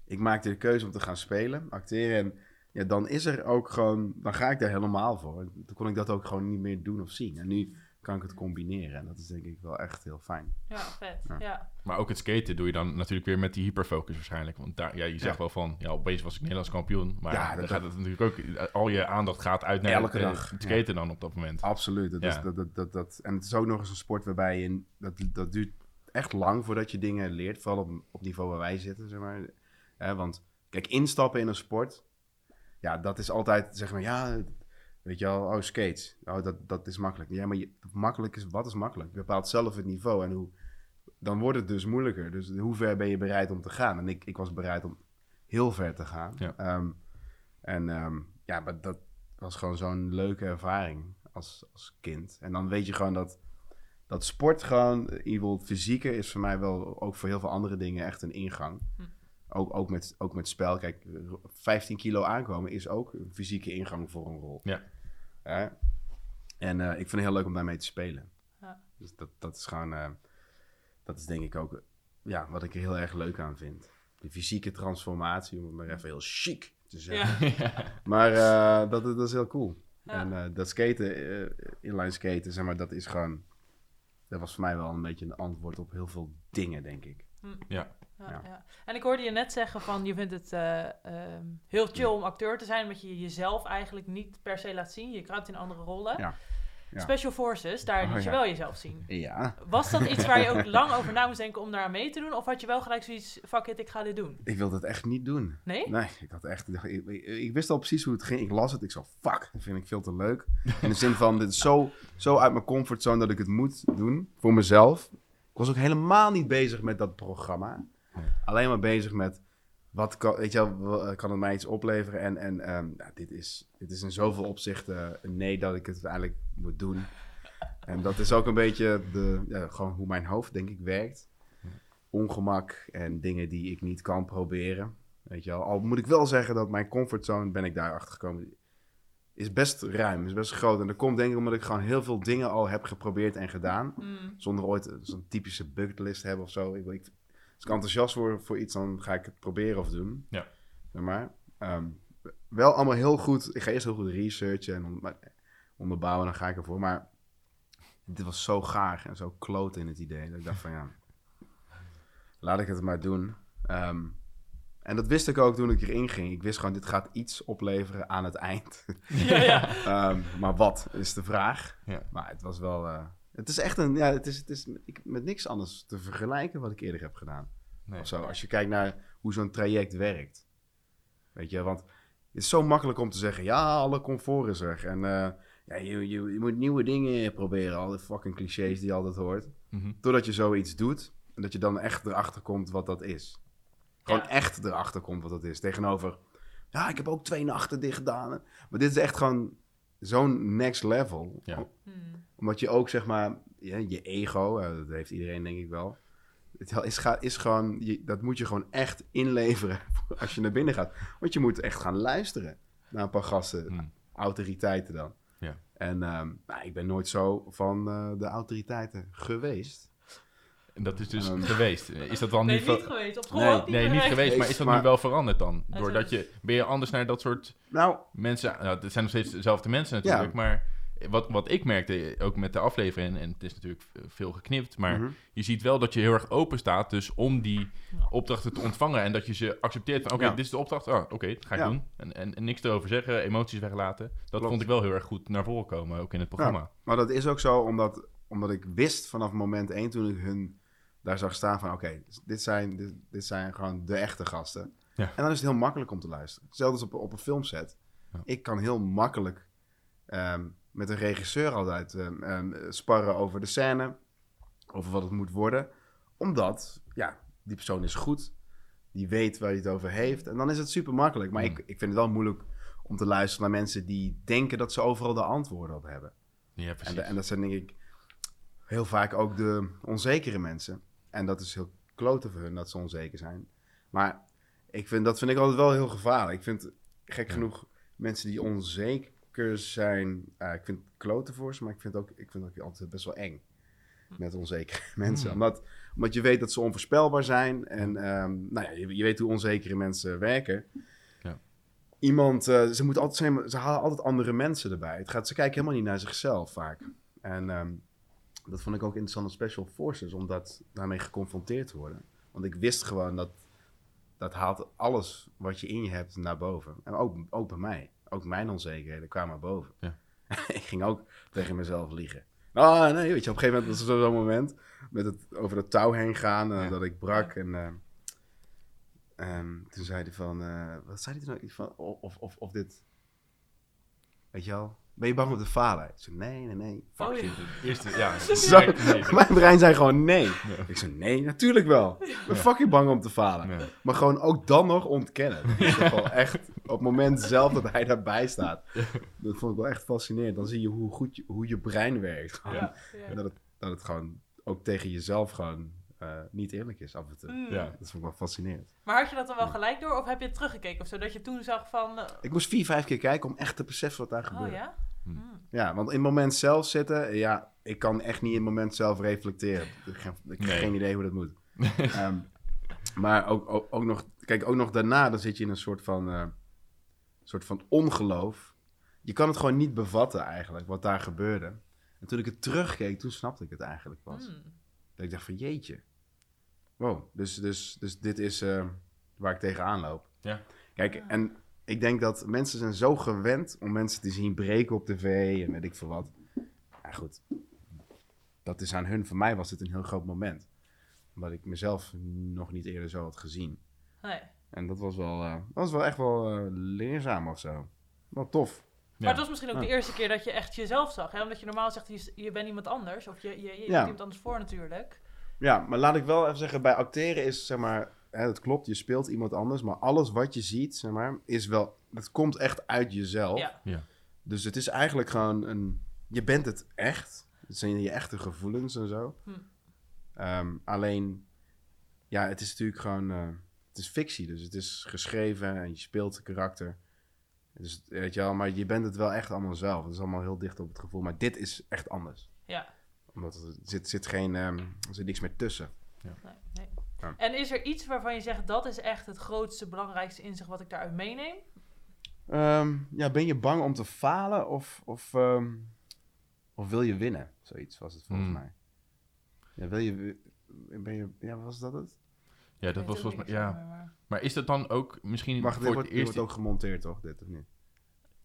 Speaker 3: ik maakte de keuze om te gaan spelen, acteren. En ja, dan is er ook gewoon... Dan ga ik daar helemaal voor. En Toen kon ik dat ook gewoon niet meer doen of zien. En nu kan ik het combineren. En dat is denk ik wel echt heel fijn.
Speaker 1: Ja, vet.
Speaker 3: Ja.
Speaker 1: Ja.
Speaker 2: Maar ook het skaten doe je dan natuurlijk weer met die hyperfocus waarschijnlijk. Want daar, ja, je zegt
Speaker 3: Ja.
Speaker 2: wel van, ja, opeens was ik Nederlands kampioen. Maar
Speaker 3: Ja,
Speaker 2: dan
Speaker 3: dat-
Speaker 2: gaat het natuurlijk ook, al je aandacht gaat uit naar
Speaker 3: Elke
Speaker 2: het, eh,
Speaker 3: dag,
Speaker 2: het
Speaker 3: ja.
Speaker 2: skaten dan op dat moment.
Speaker 3: Absoluut. Dat
Speaker 2: Ja.
Speaker 3: is, dat, dat, dat, dat, en het is ook nog eens een sport waarbij je... Dat, dat duurt echt lang voordat je dingen leert. Vooral op, op niveau waar wij zitten, zeg maar. Hè, want kijk, instappen in een sport... Ja, dat is altijd, zeg maar, ja... Weet je wel, oh, skates. Oh, dat, dat is makkelijk. Ja, maar je, makkelijk is, wat is makkelijk? Je bepaalt zelf het niveau en hoe... Dan wordt het dus moeilijker. Dus hoe ver ben je bereid om te gaan? En ik, ik was bereid om heel ver te gaan.
Speaker 2: Ja.
Speaker 3: Ehm, en ehm, ja, maar dat was gewoon zo'n leuke ervaring als, als kind. En dan weet je gewoon dat, dat sport gewoon, in ieder geval het fysieke, is voor mij wel ook voor heel veel andere dingen echt een ingang.
Speaker 1: Hm.
Speaker 3: Ook, ook, met, ook met spel. Kijk, 15 kilo aankomen is ook een fysieke ingang voor een rol.
Speaker 2: Ja.
Speaker 3: Hè? En eh, ik vind het heel leuk om daarmee te spelen.
Speaker 1: Ja.
Speaker 3: Dus dat, dat is gewoon, eh, dat is denk ik ook ja, wat ik er heel erg leuk aan vind. De fysieke transformatie, om het maar even heel chic te zeggen.
Speaker 1: Ja.
Speaker 3: Maar eh, dat, dat is heel cool.
Speaker 1: Ja.
Speaker 3: En eh, dat skaten, eh, inline skaten, zeg maar, dat is gewoon... Dat was voor mij wel een beetje een antwoord op heel veel dingen, denk ik.
Speaker 1: Ja,
Speaker 3: Ja.
Speaker 1: ja. En ik hoorde je net zeggen van je vindt het eh, ehm, heel chill om acteur te zijn, omdat je jezelf eigenlijk niet per se laat zien. Je kruipt in andere rollen.
Speaker 3: Ja.
Speaker 1: Special Forces, daar
Speaker 3: Oh,
Speaker 1: liet je
Speaker 3: ja.
Speaker 1: wel jezelf zien.
Speaker 3: Ja,
Speaker 1: Was dat iets waar je ook lang over na moest denken om daar aan mee te doen? Of had je wel gelijk zoiets, fuck it, ik ga dit doen?
Speaker 3: ik wilde het echt niet doen.
Speaker 1: Nee?
Speaker 3: Nee, ik had echt... Ik, ik, ik wist al precies hoe het ging. Ik las het. Ik zo, fuck, dat vind ik veel te leuk. In de zin van, dit is zo, zo uit mijn comfortzone dat ik het moet doen. Voor mezelf. Ik was ook helemaal niet bezig met dat programma. Alleen maar bezig met... Wat kan, weet je wel, wa- kan het mij iets opleveren? En, en ehm, nou, dit, is, dit is in zoveel opzichten een nee dat ik het eigenlijk moet doen. En dat is ook een beetje de, ja, gewoon hoe mijn hoofd, denk ik, werkt. Ongemak en dingen die ik niet kan proberen. Weet je wel. Al moet ik wel zeggen dat mijn comfortzone, ben ik daar achter gekomen, is best ruim, is best groot. En dat komt denk ik omdat ik gewoon heel veel dingen al heb geprobeerd en gedaan.
Speaker 1: Mm,
Speaker 3: Zonder ooit zo'n typische bucketlist te hebben of zo. Ik, ik, ik enthousiast word voor iets, dan ga ik het proberen of doen.
Speaker 2: Ja.
Speaker 3: Zeg maar. Ehm, wel allemaal heel goed. Ik ga eerst heel goed researchen en on- maar- onderbouwen, dan ga ik ervoor. Maar dit was zo gaar en zo kloot in het idee. Dat ik dacht van ja, laat ik het maar doen. Ehm, En dat wist ik ook toen ik erin ging. Ik wist gewoon, dit gaat iets opleveren aan het eind.
Speaker 1: Ja, ja.
Speaker 3: Ehm, maar wat is de vraag?
Speaker 2: Ja.
Speaker 3: Maar het was wel... eh, het is echt een... Ja, het is, het is met niks anders te vergelijken wat ik eerder heb gedaan.
Speaker 2: Nee.
Speaker 3: Of zo. Als je kijkt naar hoe zo'n traject werkt. Weet je, want het is zo makkelijk om te zeggen... Ja, alle comfort is er. En eh, ja, je, je, je moet nieuwe dingen proberen. Al die fucking clichés die je altijd hoort.
Speaker 2: Mhm.
Speaker 3: Totdat je zoiets doet en dat je dan echt erachter komt wat dat is. Gewoon
Speaker 1: Ja.
Speaker 3: echt erachter komt wat dat is. Tegenover, ja, ik heb ook twee nachten dicht gedaan. Maar dit is echt gewoon zo'n next level.
Speaker 2: Ja.
Speaker 3: Om-
Speaker 1: Hmm.
Speaker 3: Omdat je ook, zeg maar, ja, je ego, dat heeft iedereen denk ik wel. Het is, is gewoon, je, dat moet je gewoon echt inleveren als je naar binnen gaat. Want je moet echt gaan luisteren naar een paar gasten,
Speaker 2: Mhm.
Speaker 3: autoriteiten dan.
Speaker 2: Ja.
Speaker 3: En ehm, nou, ik ben nooit zo van eh, de autoriteiten geweest.
Speaker 2: En dat is dus
Speaker 3: Ehm.
Speaker 2: geweest. Is dat dan
Speaker 1: Nee,
Speaker 2: niet...
Speaker 1: geweest. Op school
Speaker 3: Nee,
Speaker 1: niet
Speaker 2: Nee, niet
Speaker 1: geweest.
Speaker 2: maar is dat
Speaker 3: maar-
Speaker 2: nu wel veranderd dan?
Speaker 1: Ja,
Speaker 2: Doordat je, ben je anders naar dat soort
Speaker 3: Nou,
Speaker 2: mensen... Nou, het zijn nog steeds dezelfde mensen natuurlijk,
Speaker 3: Ja.
Speaker 2: maar wat, wat ik merkte, ook met de aflevering, en het is natuurlijk veel geknipt, maar
Speaker 3: mhm.
Speaker 2: je ziet wel dat je heel erg open staat dus om die
Speaker 1: Ja.
Speaker 2: opdrachten te ontvangen en dat je ze accepteert van, oké,
Speaker 3: Ja.
Speaker 2: dit is de opdracht, oh, oké, dat ga ik
Speaker 3: Ja.
Speaker 2: doen. En, en, en niks erover zeggen, emoties weglaten. Dat
Speaker 3: Klopt.
Speaker 2: vond ik wel heel erg goed naar voren komen, ook in het programma.
Speaker 3: Maar dat is ook zo omdat, omdat ik wist vanaf moment één toen ik hun daar zag staan van... Oké, dit, zijn, dit, dit zijn gewoon de echte gasten.
Speaker 2: Ja.
Speaker 3: En dan is het heel makkelijk om te luisteren. Hetzelfde als op, op een filmset.
Speaker 2: Ja.
Speaker 3: Ik kan heel makkelijk ehm, met een regisseur altijd ehm, ehm, sparren over de scène. Over wat het moet worden. Omdat, ja, die persoon is goed. Die weet waar hij het over heeft. En dan is het super makkelijk. Maar
Speaker 2: Mm.
Speaker 3: ik, ik vind het wel moeilijk om te luisteren naar mensen die denken dat ze overal de antwoorden op hebben.
Speaker 2: Ja,
Speaker 3: En,
Speaker 2: precies.
Speaker 3: de- en dat zijn denk ik heel vaak ook de onzekere mensen. En dat is heel kloten voor hun dat ze onzeker zijn. Maar ik vind, dat vind ik altijd wel heel gevaarlijk. Ik vind gek genoeg mensen die onzeker zijn. eh, ik vind het kloten voor ze, maar ik vind ook, ik vind ook altijd best wel eng. Met onzekere mensen.
Speaker 2: Hmm.
Speaker 3: Omdat, omdat je weet dat ze onvoorspelbaar zijn. En ehm, nou ja, je, je weet hoe onzekere mensen werken.
Speaker 2: Ja.
Speaker 3: Iemand, eh, ze, moeten altijd, ze halen altijd andere mensen erbij. Het gaat, ze kijken helemaal niet naar zichzelf vaak. En ehm, dat vond ik ook interessant aan Special Forces, om dat, daarmee geconfronteerd te worden. Want ik wist gewoon dat dat haalt alles wat je in je hebt naar boven. En ook, ook bij mij. Ook mijn onzekerheden kwamen boven.
Speaker 2: Ja.
Speaker 3: ik ging ook tegen mezelf liegen. Ah, nee, weet je, op een gegeven moment was er zo- zo'n moment met het over het touw heen gaan, eh,
Speaker 2: Ja.
Speaker 3: dat ik brak. En eh, ehm, toen zei hij van, eh, wat zei hij toen? Iets Van, of, of, of dit, weet je wel, ben je bang om te falen? Ik zei, nee, nee, nee. Fuck
Speaker 1: Oh, ja.
Speaker 3: you.
Speaker 2: De eerste, ja.
Speaker 3: Zo,
Speaker 2: Nee, nee.
Speaker 3: mijn brein zei gewoon nee.
Speaker 2: Ja.
Speaker 3: Ik zei, nee, natuurlijk wel. Ik ben
Speaker 2: Ja.
Speaker 3: fucking bang om te falen.
Speaker 2: Ja.
Speaker 3: Maar gewoon ook dan nog ontkennen. Dat is echt op het moment zelf dat hij daarbij staat. Dat vond ik wel echt fascinerend. Dan zie je hoe goed je, hoe je brein werkt.
Speaker 1: Ja.
Speaker 3: En dat het, dat het gewoon ook tegen jezelf gewoon eh, niet eerlijk is af en toe.
Speaker 1: Mm.
Speaker 2: Ja.
Speaker 3: Dat vond ik wel fascinerend.
Speaker 1: Maar had je dat dan wel gelijk door? Of heb je het teruggekeken of zo? Dat je toen zag van... eh,
Speaker 3: Ik moest vier, vijf keer kijken om echt te beseffen wat daar
Speaker 1: oh
Speaker 3: gebeurde.
Speaker 1: ja?
Speaker 2: Hm.
Speaker 1: Mm.
Speaker 3: Ja, want in het moment zelf zitten, ja, ik kan echt niet in het moment zelf reflecteren. Ik heb, ik heb
Speaker 2: Nee.
Speaker 3: geen idee hoe dat moet. Ehm, maar ook, ook, ook nog, kijk, ook nog daarna, dan zit je in een soort van, eh, soort van ongeloof. Je kan het gewoon niet bevatten eigenlijk, wat daar gebeurde. En toen ik het terugkeek, toen snapte ik het eigenlijk pas.
Speaker 1: Mm.
Speaker 3: Dat ik dacht van, jeetje. Wow, dus, dus, dus dit is eh, waar ik tegenaan loop.
Speaker 2: Ja.
Speaker 3: Kijk, en ik denk dat mensen zijn zo gewend om mensen te zien breken op tv en weet ik veel wat. Ja, goed. Dat is aan hun. Voor mij was het een heel groot moment. Omdat ik mezelf nog niet eerder zo had gezien.
Speaker 1: Nee.
Speaker 3: En dat was wel, eh, dat was wel echt wel eh, leerzaam of zo. Wel tof.
Speaker 1: Maar het was misschien ook
Speaker 3: Ja.
Speaker 1: de eerste keer dat je echt jezelf zag. Hè? Omdat je normaal zegt, je, je bent iemand anders. Of je, je, je
Speaker 3: Ja.
Speaker 1: iemand anders voor natuurlijk.
Speaker 3: Ja, maar laat ik wel even zeggen, bij acteren is, zeg maar, hè, dat klopt, je speelt iemand anders, maar alles wat je ziet, zeg maar, is wel, het komt echt uit jezelf.
Speaker 1: Ja.
Speaker 3: Dus het is eigenlijk gewoon een, je bent het echt. Het zijn je echte gevoelens en zo.
Speaker 1: Hm.
Speaker 3: Ehm, alleen, ja, het is natuurlijk gewoon, eh, het is fictie, dus het is geschreven en je speelt een karakter. Dus, weet je wel, maar je bent het wel echt allemaal zelf. Het is allemaal heel dicht op het gevoel, maar dit is echt anders.
Speaker 1: Ja.
Speaker 3: Omdat er zit, zit geen, ehm, er zit niks meer tussen.
Speaker 1: Nee, nee.
Speaker 3: Ja.
Speaker 1: En is er iets waarvan je zegt, dat is echt het grootste, belangrijkste inzicht wat ik daaruit meeneem?
Speaker 3: Ehm, ja, ben je bang om te falen of, of, ehm, of wil je winnen? Zoiets was het volgens
Speaker 2: Hmm.
Speaker 3: mij. Ja, wil je, ben je, ja, was dat het?
Speaker 2: Ja, dat was volgens mij... Ja.
Speaker 1: maar-
Speaker 2: is dat dan ook misschien
Speaker 3: Wacht, dit
Speaker 2: voor
Speaker 3: wordt,
Speaker 2: het
Speaker 3: dit
Speaker 2: eerst...
Speaker 3: wordt ook gemonteerd, toch? Dit of niet?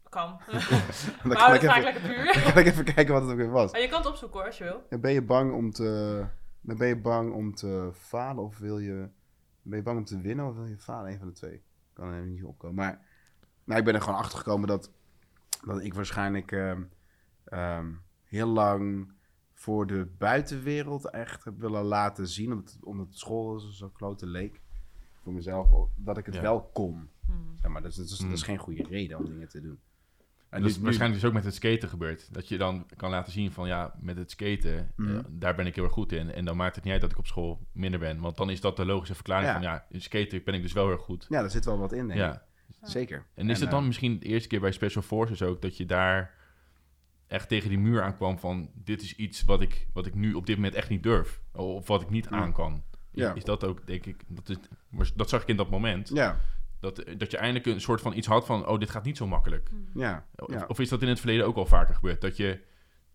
Speaker 1: Kan.
Speaker 3: Dan
Speaker 1: Maar
Speaker 3: ik,
Speaker 1: vaak
Speaker 3: even,
Speaker 1: lekker puur.
Speaker 3: kan ik even kijken wat het ook weer was.
Speaker 1: Maar je kan het opzoeken hoor, als je wil.
Speaker 3: En ben je bang om te... Dan ben je bang om te falen of wil je... Ben je bang om te winnen of wil je falen? Een van de twee. Kan er even niet opkomen. Maar nou, ik ben er gewoon achter gekomen dat, dat ik waarschijnlijk ehm, ehm, heel lang voor de buitenwereld echt heb willen laten zien. Omdat, omdat school zo klote leek. Voor mezelf. ook, Dat ik het
Speaker 2: Ja.
Speaker 3: wel kon.
Speaker 1: Hmm.
Speaker 3: Zeg maar, dat, is, dat, is, dat is
Speaker 2: Mm.
Speaker 3: geen goede reden om dingen te doen.
Speaker 2: En dat is waarschijnlijk dus ook met het skaten gebeurd. Dat je dan kan laten zien van ja, met het skaten,
Speaker 3: Mhm.
Speaker 2: eh, daar ben ik heel erg goed in. En dan maakt het niet uit dat ik op school minder ben. Want dan is dat de logische verklaring
Speaker 3: Ja.
Speaker 2: van ja, in skaten ben ik dus wel heel erg goed.
Speaker 3: Ja, daar zit wel wat in, denk ik.
Speaker 2: Ja.
Speaker 3: Zeker.
Speaker 2: En is het
Speaker 3: eh,
Speaker 2: dan misschien de eerste keer bij Special Forces ook dat je daar echt tegen die muur aankwam van dit is iets wat ik, wat ik nu op dit moment echt niet durf. Of wat ik niet
Speaker 3: Ja.
Speaker 2: aan kan.
Speaker 3: Ja.
Speaker 2: Is dat ook, denk ik, dat, is, dat zag ik in dat moment.
Speaker 3: Ja,
Speaker 2: Dat, dat je eindelijk een soort van iets had van, oh, dit gaat niet zo makkelijk.
Speaker 3: ja.
Speaker 2: Of,
Speaker 3: Ja,
Speaker 2: of is dat in het verleden ook al vaker gebeurd? Dat je,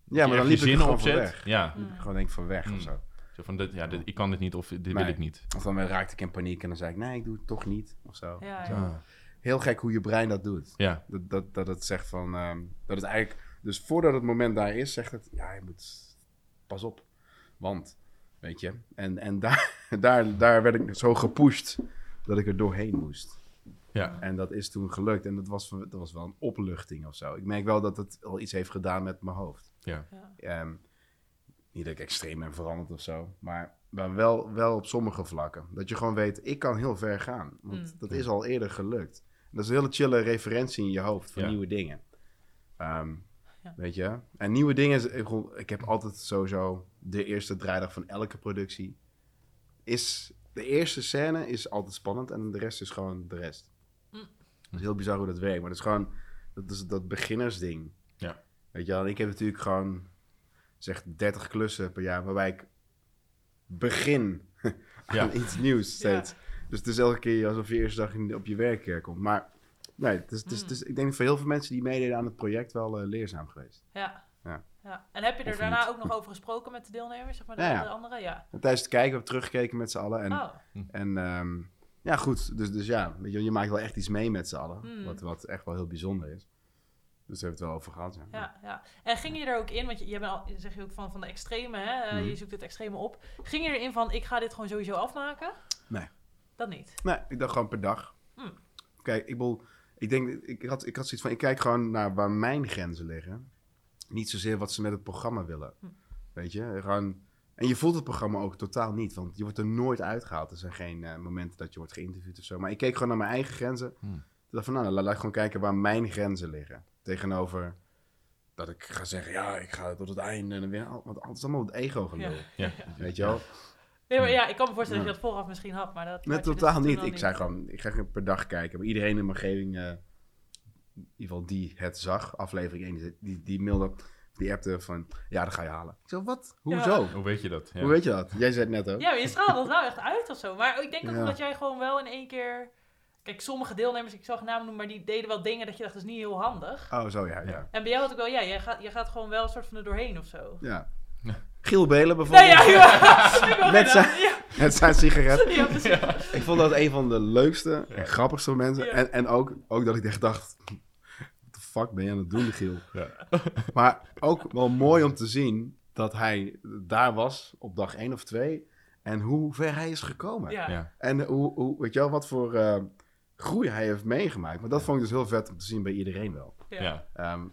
Speaker 3: ja
Speaker 2: je
Speaker 3: maar dan liep
Speaker 2: je
Speaker 3: gewoon
Speaker 2: opzet.
Speaker 3: weg.
Speaker 2: Ja.
Speaker 3: Gewoon denk ik van weg
Speaker 2: Mm.
Speaker 3: of zo.
Speaker 2: zo van, dit, ja dit, ik kan dit niet of dit wil ik niet.
Speaker 3: Of dan raakte ik in paniek en dan zei ik, nee, ik doe het toch niet. Of zo.
Speaker 1: Ja.
Speaker 2: Ah.
Speaker 3: Heel gek hoe je brein dat doet.
Speaker 2: Ja,
Speaker 3: Dat, dat, dat het zegt van, ehm, dat het eigenlijk, dus voordat het moment daar is, zegt het, ja, je moet, pas op. Want, weet je. En, en daar, daar, daar werd ik zo gepusht dat ik er doorheen moest.
Speaker 2: Ja.
Speaker 3: En dat is toen gelukt. En dat was, dat was wel een opluchting of zo. Ik merk wel dat het al iets heeft gedaan met mijn hoofd.
Speaker 2: ja.
Speaker 1: Ja.
Speaker 3: Ehm, niet dat ik extreem ben veranderd of zo. Maar, maar wel, wel op sommige vlakken. Dat je gewoon weet, ik kan heel ver gaan. Want
Speaker 1: Mm.
Speaker 3: dat is al eerder gelukt. Dat is een hele chille referentie in je hoofd voor
Speaker 2: Ja.
Speaker 3: nieuwe dingen. Ehm,
Speaker 1: Ja.
Speaker 3: Weet je? En nieuwe dingen, ik ik heb altijd sowieso de eerste draaidag van elke productie. Is, de eerste scène is altijd spannend en de rest is gewoon de rest.
Speaker 1: Mm.
Speaker 3: Is heel bizar hoe dat werkt, maar dat is gewoon dat, is dat beginnersding.
Speaker 2: Ja.
Speaker 3: Weet je wel, ik heb natuurlijk gewoon zeg 30 klussen per jaar waarbij ik begin aan
Speaker 2: Ja.
Speaker 3: iets nieuws steeds. Dus het is elke keer alsof je eerste dag op je werk komt. Maar nee, het is, het is, het is- ik denk voor heel veel mensen die meededen aan het project wel eh, leerzaam geweest.
Speaker 1: Ja.
Speaker 3: Ja.
Speaker 1: ja. En heb je er
Speaker 3: Of
Speaker 1: daarna
Speaker 3: niet.
Speaker 1: ook nog over gesproken met de deelnemers, zeg maar, de,
Speaker 3: Ja, ja.
Speaker 1: de anderen? Ja.
Speaker 3: En tijdens het kijken hebben we teruggekeken met z'n allen. En,
Speaker 1: oh,
Speaker 3: en ehm, ja, goed. Dus, dus ja, weet je, je maakt wel echt iets mee met z'n allen.
Speaker 1: Hmm.
Speaker 3: Wat, wat echt wel heel bijzonder is. Dus daar hebben we het wel over gehad. Ja.
Speaker 1: ja, ja. En ging je er ook in, want je, je bent al, zeg je ook van, van de extreme, hè? eh,
Speaker 3: Mhm.
Speaker 1: je zoekt het extreme op. Ging je erin van, ik ga dit gewoon sowieso afmaken?
Speaker 3: Nee.
Speaker 1: Dat niet.
Speaker 3: Nee, ik dacht gewoon per dag.
Speaker 1: Hmm.
Speaker 3: Kijk, ik, bedoel, ik denk, ik had, ik had zoiets van, ik kijk gewoon naar waar mijn grenzen liggen. Niet zozeer wat ze met het programma willen. Weet je, gewoon... En je voelt het programma ook totaal niet, want je wordt er nooit uitgehaald. Er zijn geen eh, momenten dat je wordt geïnterviewd of zo. Maar ik keek gewoon naar mijn eigen grenzen.
Speaker 2: Hm.
Speaker 3: Ik dacht van, nou, laat, ik gewoon kijken waar mijn grenzen liggen. Tegenover dat ik ga zeggen, ja, ik ga tot het einde. En dan weer, want het is allemaal het ego gelul.
Speaker 1: Ja.
Speaker 2: Ja.
Speaker 3: Weet je wel?
Speaker 1: Nee, maar ja, ik kan me voorstellen
Speaker 3: Ja.
Speaker 1: dat je dat vooraf misschien had, maar dat
Speaker 3: Net
Speaker 1: dus
Speaker 3: totaal niet. Ik zei gewoon, ik ga per dag kijken. Maar iedereen in mijn omgeving, eh, in ieder geval die het zag, aflevering 1, die, die, die mailde, die appte van, ja, dat ga je halen. Ik zo, wat? Hoezo?
Speaker 2: Hoe weet je dat? Ja.
Speaker 3: Hoe weet je dat? Jij zei het net ook.
Speaker 1: Ja, maar je straalt dat wel echt uit of zo. Maar ik denk ook
Speaker 3: Ja.
Speaker 1: omdat jij gewoon wel in één keer... Kijk, sommige deelnemers, ik zal geen namen noemen, maar die deden wel dingen dat je dacht, dat is niet heel handig.
Speaker 3: Oh, zo ja, ja.
Speaker 2: Ja.
Speaker 1: En bij jou had ik wel, ja, jij gaat, jij gaat gewoon wel een soort van er doorheen of zo.
Speaker 3: ja.
Speaker 2: Ja.
Speaker 3: Giel Belen
Speaker 1: Nee,
Speaker 3: bijvoorbeeld,
Speaker 1: ja, ja. Wil
Speaker 3: Met zijn-.
Speaker 1: Ja,
Speaker 3: met zijn sigaret.
Speaker 1: ja.
Speaker 3: Ik vond dat een van de leukste en grappigste mensen.
Speaker 1: Ja.
Speaker 3: En, en ook, ook dat ik echt dacht, fuck ben je aan het doen, Giel?
Speaker 2: Ja.
Speaker 3: Maar ook wel mooi om te zien dat hij daar was op dag 1 of 2 en hoe ver hij is gekomen.
Speaker 1: Ja.
Speaker 2: Ja.
Speaker 3: En hoe, hoe, weet je wel, wat voor eh, groei hij heeft meegemaakt. Maar dat vond ik dus heel vet om te zien bij iedereen wel.
Speaker 1: Ja.
Speaker 3: Ehm,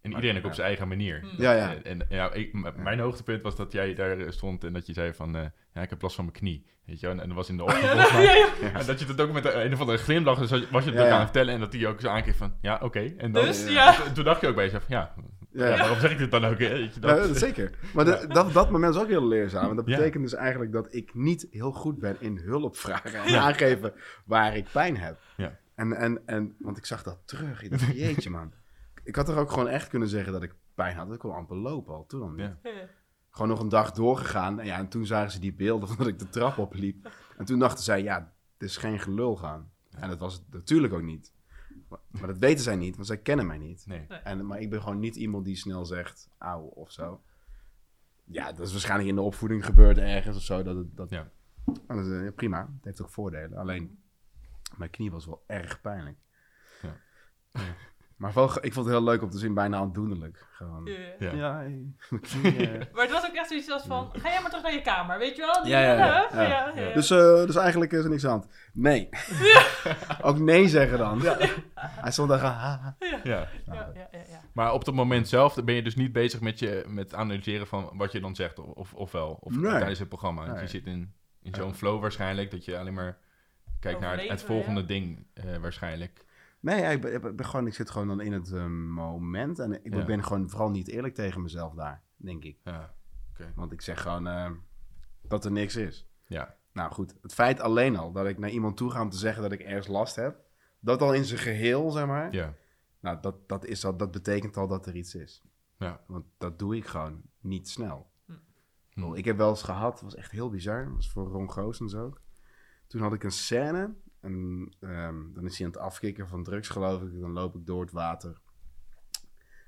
Speaker 2: En iedereen ook op zijn eigen manier.
Speaker 3: Ja, ja.
Speaker 2: En, en ja, ik, mijn hoogtepunt was dat jij daar stond en dat je zei van... eh, ja, ik heb last van mijn knie. Weet je wel? En, en dat was in de ochtend
Speaker 1: Ja, ja, ja.
Speaker 2: En dat je het ook met een of andere glimlach dus was je het
Speaker 3: Ja,
Speaker 2: ook
Speaker 3: ja.
Speaker 2: aan het vertellen. En dat hij ook zo aankeek van, ja, oké. En dan,
Speaker 1: Dus,
Speaker 3: ja.
Speaker 1: ja.
Speaker 2: toen- toen dacht je ook bij jezelf, ja,
Speaker 3: Ja,
Speaker 2: ja,
Speaker 3: ja.
Speaker 2: waarom zeg ik dit dan ook? Hè? Weet je,
Speaker 3: Ja,
Speaker 2: dat,
Speaker 3: dat zeker. Maar de- dat, dat moment is ook heel leerzaam. En dat
Speaker 2: Ja.
Speaker 3: betekent dus eigenlijk dat ik niet heel goed ben in hulp vragen en
Speaker 2: Ja.
Speaker 3: aangeven waar ik pijn heb.
Speaker 2: Ja.
Speaker 3: En, en, en, want ik zag dat terug. Ik dacht, jeetje man. Ik had er ook gewoon echt kunnen zeggen dat ik pijn had. Ik kon amper lopen al, toen al niet. Gewoon nog een dag doorgegaan. En ja, en toen zagen ze die beelden van dat ik de trap opliep. En toen dachten zij, ja, het is geen gelul gaan. En dat was het natuurlijk ook niet. Maar, maar dat weten zij niet, want zij kennen mij niet.
Speaker 2: nee.
Speaker 3: En, maar ik ben gewoon niet iemand die snel zegt, auw of zo. Ja, dat is waarschijnlijk in de opvoeding gebeurd ergens of zo. Dat, het, dat,
Speaker 2: Ja.
Speaker 3: Maar dat is, eh, prima, het heeft ook voordelen. Alleen, mijn knie was wel erg pijnlijk.
Speaker 2: Ja.
Speaker 3: Maar wel, ik vond het heel leuk om te zien, bijna aandoenlijk. Gewoon,
Speaker 1: Ja.
Speaker 2: Ja.
Speaker 3: eh.
Speaker 1: Maar het was ook echt zoiets als van, ga jij maar terug naar je kamer, weet je wel?
Speaker 3: Ja, ja, ja.
Speaker 1: hup,
Speaker 3: Ja.
Speaker 1: ja, ja.
Speaker 3: Dus, eh, dus eigenlijk is er niks aan. het- Nee. ook nee zeggen dan. Hij stond daar gewoon... "Ah, ah."
Speaker 2: Ja.
Speaker 1: ja, ja, ja, ja.
Speaker 2: Maar op het moment zelf ben je dus niet bezig met, je, met analyseren van wat je dan zegt, of, of wel. Of
Speaker 3: Nee.
Speaker 2: tijdens het programma.
Speaker 3: Nee.
Speaker 2: Je zit in, in zo'n flow waarschijnlijk, dat je alleen maar kijkt naar het, volgende
Speaker 1: ja.
Speaker 2: ding eh, waarschijnlijk.
Speaker 3: Nee, ja, ik, ben, ik, ben gewoon, ik zit gewoon dan in het eh, moment. En ik
Speaker 2: Ja.
Speaker 3: ben gewoon vooral niet eerlijk tegen mezelf daar, denk ik.
Speaker 2: Ja.
Speaker 3: Want ik zeg gewoon eh, dat er niks is.
Speaker 2: Ja.
Speaker 3: Nou goed, het feit alleen al dat ik naar iemand toe ga om te zeggen dat ik ergens last heb. Dat al in zijn geheel, zeg maar.
Speaker 2: Ja.
Speaker 3: Nou, dat, dat, is al, dat betekent al dat er iets is.
Speaker 2: Ja.
Speaker 3: Want dat doe ik gewoon niet snel.
Speaker 2: Hm.
Speaker 3: Ik heb wel eens gehad, het was echt heel bizar. Dat was voor Ron Goossens ook. Toen had ik een scène. En ehm, dan is hij aan het afkicken van drugs, geloof ik. Dan loop ik door het water.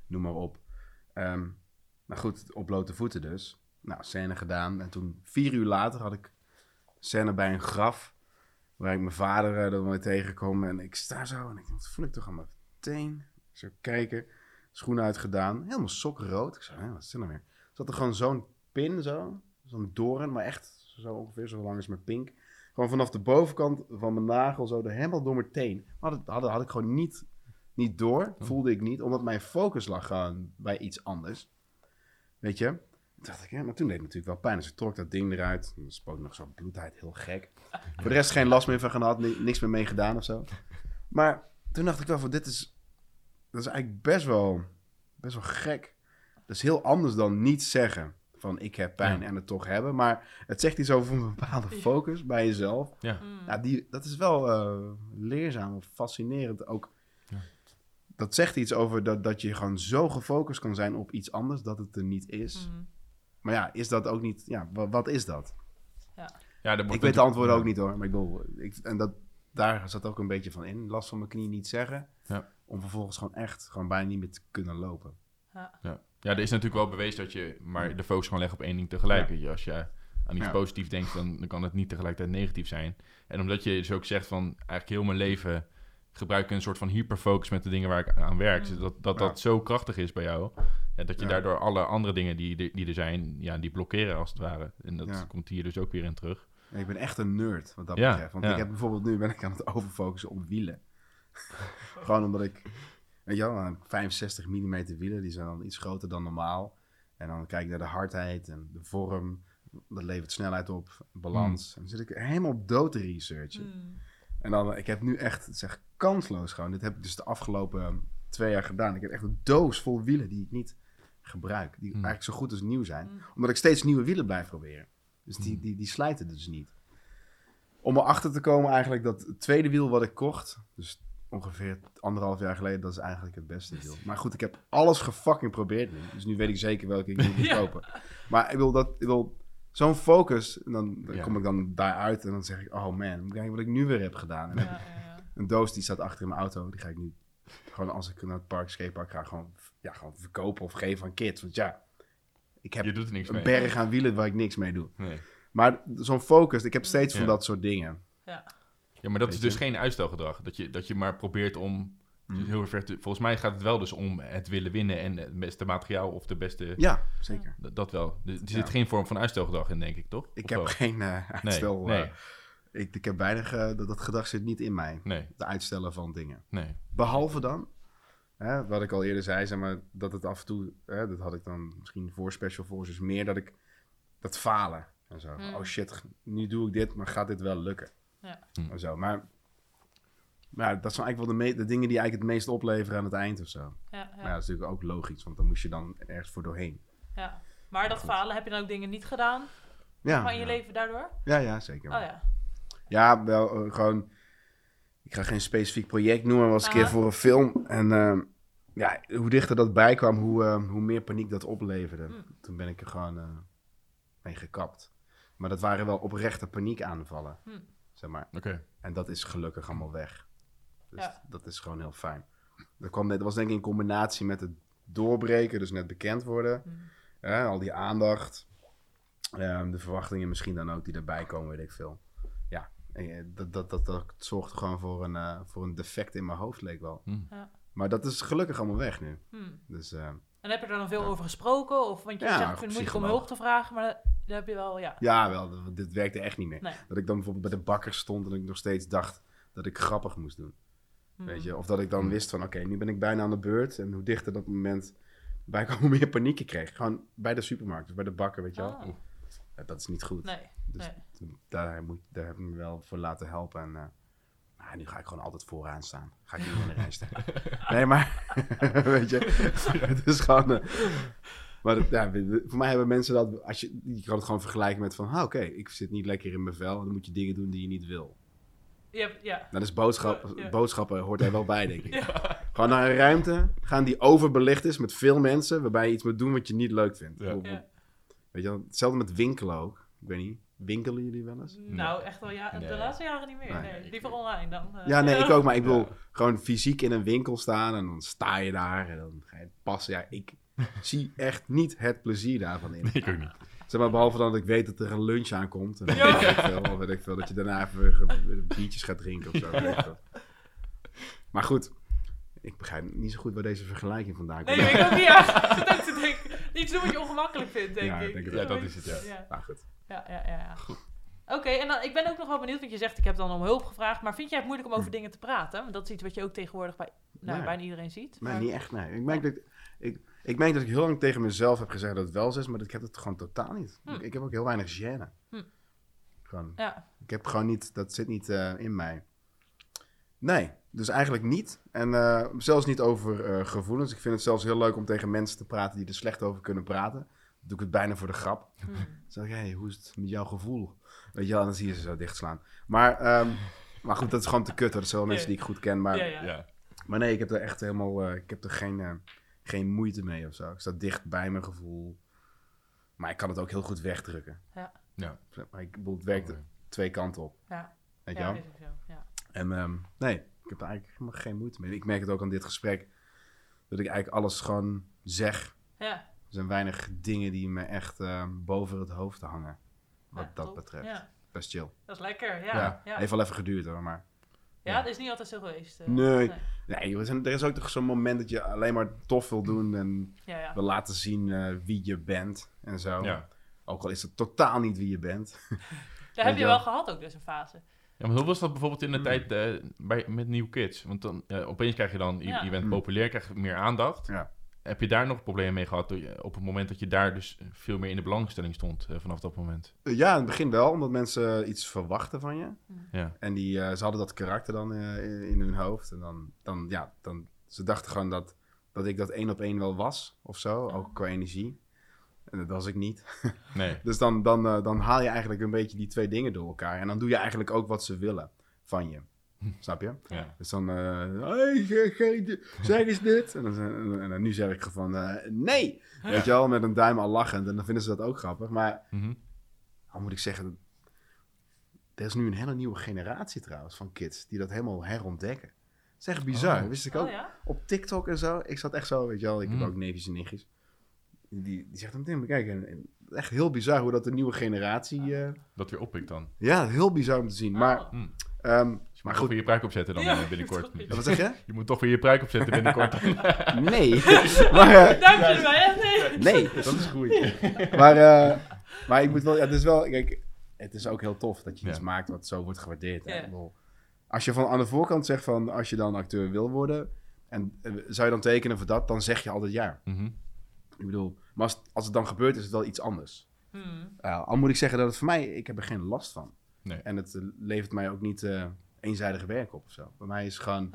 Speaker 3: Noem maar op. Ehm maar goed, op blote voeten dus. Nou, scène gedaan. En toen, vier uur later, had ik scène bij een graf. Waar ik mijn vader uh, dan weer tegenkom. En ik sta zo en ik denk, wat voel ik toch aan mijn teen? Zo kijken. Schoenen uitgedaan. Helemaal sokrood. Ik zei, wat is dit nou weer? Zat er gewoon zo'n pin zo. Zo'n doorn, maar echt zo ongeveer zo lang als mijn pink. Gewoon vanaf de bovenkant van mijn nagel zo er helemaal door mijn teen. Had, het, had, had ik gewoon niet, niet door. Voelde ik niet. Omdat mijn focus lag gewoon bij iets anders. Weet je? Toen dacht ik, ja, maar toen deed het natuurlijk wel pijn. Dus ik trok dat ding eruit. Dan spoot nog zo'n bloed uit. Heel gek. Voor de rest geen last meer van gehad. ni- Niks meer mee gedaan of zo. Maar toen dacht ik wel van, dit is... Dat is eigenlijk best wel, best wel gek. Dat is heel anders dan niet zeggen van ik heb pijn
Speaker 2: Ja.
Speaker 3: en het toch hebben. Maar het zegt iets over een bepaalde focus bij jezelf.
Speaker 2: Ja.
Speaker 1: Mm.
Speaker 3: Ja, die, dat is wel eh, leerzaam of fascinerend ook.
Speaker 2: Ja.
Speaker 3: Dat zegt iets over dat, dat je gewoon zo gefocust kan zijn op iets anders dat het er niet is.
Speaker 1: Mm.
Speaker 3: Maar ja, is dat ook niet... Ja, wa- wat, is dat?
Speaker 2: Ja, wordt
Speaker 3: Ik weet de antwoorden
Speaker 2: ja.
Speaker 3: ook niet hoor. Maar ik bedoel, ik, en dat, daar zat ook een beetje van in. Last van mijn knie niet zeggen.
Speaker 2: Ja.
Speaker 3: Om vervolgens gewoon echt gewoon bijna niet meer te kunnen lopen.
Speaker 1: Ja.
Speaker 2: Ja. er is natuurlijk wel bewezen dat je maar de focus kan leggen op één ding tegelijk.
Speaker 3: Ja.
Speaker 2: Als je aan iets positiefs denkt, dan, dan kan het niet tegelijkertijd negatief zijn. En omdat je dus ook zegt van eigenlijk heel mijn leven gebruik ik een soort van hyperfocus met de dingen waar ik aan werk. Dus dat dat, dat zo krachtig is bij jou. Ja, dat je daardoor alle andere dingen die, die, er zijn, ja, die blokkeren als het ware. En dat komt hier dus ook weer in terug.
Speaker 3: Ja, ik ben echt een nerd wat dat betreft. Want ik heb bijvoorbeeld nu ben ik aan het overfocussen op wielen. Gewoon omdat ik, weet je wel, een 65 mm wielen, die zijn dan iets groter dan normaal. En dan kijk ik naar de hardheid en de vorm. Dat levert snelheid op, balans. En dan zit ik helemaal dood te researchen.
Speaker 1: Mm.
Speaker 3: En dan, ik heb nu echt, echt kansloos gewoon. Dit heb ik dus de afgelopen twee jaar gedaan. Ik heb echt een doos vol wielen die ik niet gebruik. Die
Speaker 2: Hmm.
Speaker 3: eigenlijk zo goed als nieuw zijn. Omdat ik steeds nieuwe wielen blijf proberen. Dus die,
Speaker 2: Hmm.
Speaker 3: die, die slijten dus niet. Om erachter te komen eigenlijk dat het tweede wiel wat ik kocht... Dus ongeveer anderhalf jaar geleden, dat is eigenlijk het beste wiel. Maar goed, ik heb alles gefucking geprobeerd nu. Dus nu weet ik zeker welke ik moet
Speaker 1: Ja.
Speaker 3: kopen. Maar ik wil dat... Ik wil, Zo'n focus, en dan, dan
Speaker 2: Ja.
Speaker 3: kom ik dan daaruit en dan zeg ik, oh man, kijk wat ik nu weer heb gedaan. En
Speaker 1: Ja, ja, ja.
Speaker 3: een doos die staat achter in mijn auto. Die ga ik nu gewoon als ik naar het park, skatepark ga, gewoon, ja, gewoon verkopen of geven aan kids. Want ja, ik heb
Speaker 2: Je doet er niks
Speaker 3: een
Speaker 2: mee.
Speaker 3: berg aan wielen waar ik niks mee doe.
Speaker 2: Nee.
Speaker 3: Maar zo'n focus, ik heb steeds van dat soort dingen.
Speaker 1: Ja.
Speaker 2: Ja, maar dat is dus
Speaker 3: je?
Speaker 2: geen uitstelgedrag. Dat je, dat je maar probeert om
Speaker 3: Mm.
Speaker 2: dus heel ver te... Volgens mij gaat het wel dus om het willen winnen en het beste materiaal of de beste...
Speaker 3: Ja, zeker.
Speaker 2: Dat, dat wel. Er, er
Speaker 3: Ja.
Speaker 2: zit geen vorm van uitstelgedrag in, denk ik, toch?
Speaker 3: Ik
Speaker 2: Of
Speaker 3: heb
Speaker 2: wel?
Speaker 3: geen eh, uitstel.
Speaker 2: Nee,
Speaker 3: eh, ik, ik heb weinig, eh, dat, dat gedrag zit niet in mij.
Speaker 2: nee,
Speaker 3: De uitstellen van dingen.
Speaker 2: nee.
Speaker 3: Behalve dan, hè, wat ik al eerder zei, zeg maar, dat het af en toe, hè, dat had ik dan misschien voor Special Forces, meer dat ik dat falen en zo.
Speaker 1: Mm.
Speaker 3: Oh shit, nu doe ik dit, maar gaat dit wel lukken?
Speaker 1: Ja.
Speaker 2: Hm.
Speaker 3: Zo. Maar, maar dat zijn eigenlijk wel de, me- de dingen die eigenlijk het meest opleveren aan het eind of zo.
Speaker 1: Ja,
Speaker 3: Maar ja,
Speaker 1: ja,
Speaker 3: dat is natuurlijk ook logisch, want dan moest je dan ergens voor doorheen.
Speaker 1: ja. Maar dat falen, heb je dan ook dingen niet gedaan
Speaker 3: Ja,
Speaker 1: van je
Speaker 3: ja.
Speaker 1: leven daardoor?
Speaker 3: Ja, ja, zeker.
Speaker 1: Oh ja.
Speaker 3: Ja, wel eh, gewoon. Ik ga geen specifiek project noemen, maar was een keer voor een film. En ehm, ja, hoe dichter dat bij kwam, hoe, eh, hoe meer paniek dat opleverde.
Speaker 1: Mm.
Speaker 3: Toen ben ik er gewoon eh, mee gekapt. Maar dat waren wel oprechte paniekaanvallen,
Speaker 1: Mm.
Speaker 3: Zeg maar.
Speaker 2: Oké.
Speaker 3: En dat is gelukkig allemaal weg. Dus
Speaker 1: Ja.
Speaker 3: dat is gewoon heel fijn. Dat, kwam net, dat was denk ik in combinatie met het doorbreken, dus net bekend worden.
Speaker 1: Mm.
Speaker 3: Hè, al die aandacht. Ehm, de verwachtingen misschien dan ook die erbij komen, weet ik veel. Ja, en, eh, dat, dat, dat, dat zorgt gewoon voor een, eh, voor een defect in mijn hoofd, leek wel.
Speaker 2: Hm.
Speaker 1: Ja.
Speaker 3: Maar dat is gelukkig allemaal weg nu.
Speaker 1: Hmm.
Speaker 3: Dus eh,
Speaker 1: En heb je er dan veel
Speaker 3: Ja.
Speaker 1: over gesproken? Of, want je
Speaker 3: Ja,
Speaker 1: zegt, ik vind het moeilijk om hulp te vragen, maar dat, dat heb je wel, ja.
Speaker 3: ja, wel, dit werkte echt niet meer.
Speaker 1: Nee.
Speaker 3: Dat ik dan bijvoorbeeld bij de bakker stond en ik nog steeds dacht dat ik grappig moest doen.
Speaker 1: Hmm.
Speaker 3: Weet je? Of dat ik dan wist van, oké, nu ben ik bijna aan de beurt. En hoe dichter dat moment bij kwam, hoe meer paniek ik kreeg. Gewoon bij de supermarkt, bij de bakker, weet je wel.
Speaker 1: Ah,
Speaker 3: Ja, dat is niet goed.
Speaker 1: nee,
Speaker 3: Dus
Speaker 1: nee.
Speaker 3: daar, moet, daar heb ik me wel voor laten helpen. En eh, nou, nu ga ik gewoon altijd vooraan staan. Ga ik niet in de rij staan. Nee, maar weet je, het is gewoon... eh, maar ja, voor mij hebben mensen dat... Als je, je kan het gewoon vergelijken met van... ah, Oké, ik zit niet lekker in mijn vel. En dan moet je dingen doen die je niet wil.
Speaker 1: Hebt, ja.
Speaker 3: Dat is boodschap,
Speaker 1: Ja, ja.
Speaker 3: boodschappen hoort er wel bij, denk ik. Gewoon naar een ruimte gaan die overbelicht is met veel mensen... waarbij je iets moet doen wat je niet leuk vindt.
Speaker 2: Ja.
Speaker 1: Ja.
Speaker 3: Weet je wel, hetzelfde met winkelen ook. Ik weet niet, winkelen jullie wel eens?
Speaker 1: Nou, echt wel, ja. De
Speaker 2: Nee.
Speaker 1: laatste jaren niet meer.
Speaker 3: Nee,
Speaker 1: Nee, liever online dan. eh.
Speaker 3: Ja, nee, ik ook. Maar ik wil
Speaker 2: Ja.
Speaker 3: gewoon fysiek in een winkel staan en dan sta je daar en dan ga je passen. Ja, ik zie echt niet het plezier daarvan in.
Speaker 2: Ik ook niet.
Speaker 3: Zeg maar, behalve dan dat ik weet dat er een lunch aankomt. En dan
Speaker 1: Ja.
Speaker 3: weet ik veel, of weet ik veel, dat je daarna even weer biertjes gaat drinken of zo. Maar goed, ik begrijp niet zo goed waar deze vergelijking vandaan komt.
Speaker 1: Nee, ik ook niet. Ja. Ik zit ook te denken, Iets doen wat je ongemakkelijk vindt, denk
Speaker 3: Ja,
Speaker 1: ik.
Speaker 3: denk het
Speaker 2: Ja, dat is het, ja.
Speaker 1: Ja,
Speaker 3: Maar goed.
Speaker 1: Ja, ja. ja, ja. Oké, en dan, ik ben ook nog wel benieuwd, want je zegt ik heb dan om hulp gevraagd. Maar vind jij het moeilijk om over dingen te praten? Want dat is iets wat je ook tegenwoordig bij nou,
Speaker 3: Nee.
Speaker 1: bijna iedereen ziet.
Speaker 3: Nee,
Speaker 1: maar-
Speaker 3: niet echt, nee. Ik merk, dat, ik, ik merk dat ik heel lang tegen mezelf heb gezegd dat het wel zo is, maar ik heb het gewoon totaal niet.
Speaker 1: Hm.
Speaker 3: Ik, ik heb ook heel weinig gêne.
Speaker 1: Hm.
Speaker 3: Gewoon,
Speaker 1: Ja,
Speaker 3: Ik heb gewoon niet, dat zit niet eh, in mij. Nee, dus eigenlijk niet. En eh, zelfs niet over eh, gevoelens. Ik vind het zelfs heel leuk om tegen mensen te praten die er slecht over kunnen praten. Doe ik het bijna voor de grap.
Speaker 1: hm.
Speaker 3: Dan zeg ik, hey, hoe is het met jouw gevoel? Weet je wel, en dan zie je ze zo dichtslaan. Maar, ehm, maar goed, dat is gewoon te kut. hoor. Dat zijn wel mensen die ik goed ken. Maar,
Speaker 1: ja, ja.
Speaker 2: Ja.
Speaker 3: maar nee, ik heb er echt helemaal, eh, ik heb er geen, eh, geen moeite mee of zo. Ik sta dicht bij mijn gevoel. Maar ik kan het ook heel goed wegdrukken.
Speaker 1: Ja.
Speaker 2: Ja.
Speaker 3: Maar ik bedoel, het werkt twee kanten op.
Speaker 1: Ja.
Speaker 3: Weet je
Speaker 1: Ja,
Speaker 3: wel?
Speaker 1: Ja.
Speaker 3: En ehm, nee, ik heb er eigenlijk helemaal geen moeite mee. Ik merk het ook aan dit gesprek. Dat ik eigenlijk alles gewoon zeg.
Speaker 1: Ja.
Speaker 3: Er zijn weinig dingen die me echt ehm, boven het hoofd hangen. Wat
Speaker 1: Ja,
Speaker 3: dat
Speaker 1: top.
Speaker 3: betreft.
Speaker 1: Ja,
Speaker 3: Best chill.
Speaker 1: dat is lekker. Ja,
Speaker 3: Ja,
Speaker 1: ja. ja.
Speaker 3: Heeft wel even geduurd hoor, maar...
Speaker 1: dat is niet altijd zo geweest. eh.
Speaker 3: Nee. Nee, er er is ook toch zo'n moment dat je alleen maar tof wil doen. En
Speaker 1: Ja, ja.
Speaker 3: wil laten zien eh, wie je bent en zo.
Speaker 2: Ja.
Speaker 3: Ook al is het totaal niet wie je bent.
Speaker 1: Daar heb
Speaker 3: je wel.
Speaker 1: gehad ook dus een fase.
Speaker 2: Ja, maar hoe was dat bijvoorbeeld in de
Speaker 3: Hmm.
Speaker 2: tijd eh, bij, met New Kids? Want dan ja, opeens krijg je dan, je,
Speaker 1: Ja.
Speaker 2: je bent
Speaker 3: Hmm.
Speaker 2: populair, krijg je meer aandacht.
Speaker 3: Ja.
Speaker 2: Heb je daar nog problemen mee gehad op het moment dat je daar dus veel meer in de belangstelling stond eh, vanaf dat moment?
Speaker 3: Eh, ja, in het begin wel, omdat mensen iets verwachten van je.
Speaker 2: Ja.
Speaker 3: En die, eh, ze hadden dat karakter dan eh, in, hun hoofd. En dan, dan, ja, dan, ze dachten gewoon dat, dat ik dat één op één wel was, of zo, ook qua energie. En dat was ik niet.
Speaker 2: Nee.
Speaker 3: Dus dan, dan, eh, dan haal je eigenlijk een beetje die twee dingen door elkaar. En dan doe je eigenlijk ook wat ze willen van je. Snap je?
Speaker 2: Ja.
Speaker 3: Dus dan, eh hey, ge- ge- zeg eens dit. En dan, en, en dan nu zeg ik gewoon, eh, nee. Weet je wel, met een duim al lachend. En dan vinden ze dat ook grappig. Maar
Speaker 2: Mhm.
Speaker 3: al moet ik zeggen, er is nu een hele nieuwe generatie trouwens van kids die dat helemaal herontdekken. Dat is echt bizar,
Speaker 2: Oh.
Speaker 3: wist ik
Speaker 1: Oh
Speaker 3: ook.
Speaker 1: ja?
Speaker 3: Op TikTok en zo, ik zat echt zo, weet je wel, ik heb
Speaker 2: Mm.
Speaker 3: ook neefjes en nichtjes. Die, die zegt dan meteen, kijk, en, en echt heel bizar hoe dat de nieuwe generatie... eh,
Speaker 2: Dat weer oppikt dan.
Speaker 3: ja, heel bizar om te zien. Maar,
Speaker 1: Oh.
Speaker 2: Hm. Maar goed. weer je pruik opzetten dan
Speaker 1: Ja,
Speaker 2: eh, binnenkort.
Speaker 3: wat zeg je?
Speaker 2: Je moet toch weer je pruik opzetten binnenkort.
Speaker 3: Nee. maar, eh,
Speaker 1: Dank je wel. Nee.
Speaker 3: nee, dat is goed. maar, eh, maar ik moet wel, ja, het is wel, kijk, het is ook heel tof dat je
Speaker 2: Ja.
Speaker 3: iets maakt wat zo wordt gewaardeerd. hè. Bedoel, Als je van aan de voorkant zegt van, als je dan acteur wil worden, en zou je dan tekenen voor dat, dan zeg je altijd ja.
Speaker 2: Mhm.
Speaker 3: Ik bedoel, maar als, als het dan gebeurt, is het wel iets anders.
Speaker 1: Hmm.
Speaker 3: Ja, al moet ik zeggen dat het voor mij, ik heb er geen last van.
Speaker 2: Nee.
Speaker 3: En het levert mij ook niet eenzijdige werk op of zo. Bij mij is het gewoon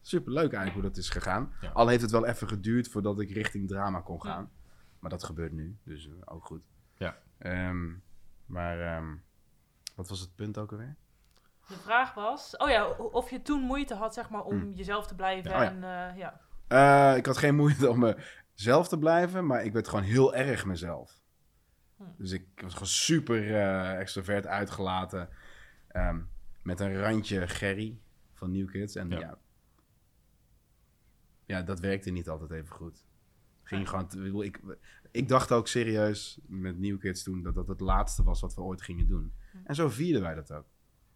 Speaker 3: superleuk eigenlijk hoe dat is gegaan.
Speaker 2: Ja.
Speaker 3: Al heeft het wel even geduurd voordat ik richting drama kon
Speaker 1: Ja.
Speaker 3: gaan. Maar dat gebeurt nu, dus eh, ook goed.
Speaker 2: Ja.
Speaker 3: Ehm, maar ehm, wat was het punt ook alweer?
Speaker 1: De vraag was, oh ja, of je toen moeite had zeg maar om
Speaker 3: Hmm.
Speaker 1: jezelf te blijven
Speaker 3: Ja, oh ja.
Speaker 1: en eh, ja.
Speaker 3: Eh, ik had geen moeite om mezelf te blijven, maar ik werd gewoon heel erg mezelf.
Speaker 1: Hm.
Speaker 3: Dus ik was gewoon super eh, extrovert uitgelaten. ehm, met een randje Gerry van New Kids. En
Speaker 2: Ja.
Speaker 3: ja. ja, dat werkte niet altijd even goed. Ging je gewoon, te- ik, ik, ik dacht ook serieus met New Kids toen dat dat het laatste was wat we ooit gingen doen. En zo vierden wij dat ook.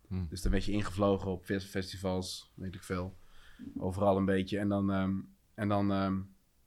Speaker 2: Hm.
Speaker 3: Dus dan werd je ingevlogen op fes- festivals, weet ik veel. Overal een beetje. En dan, ehm, en dan, ehm,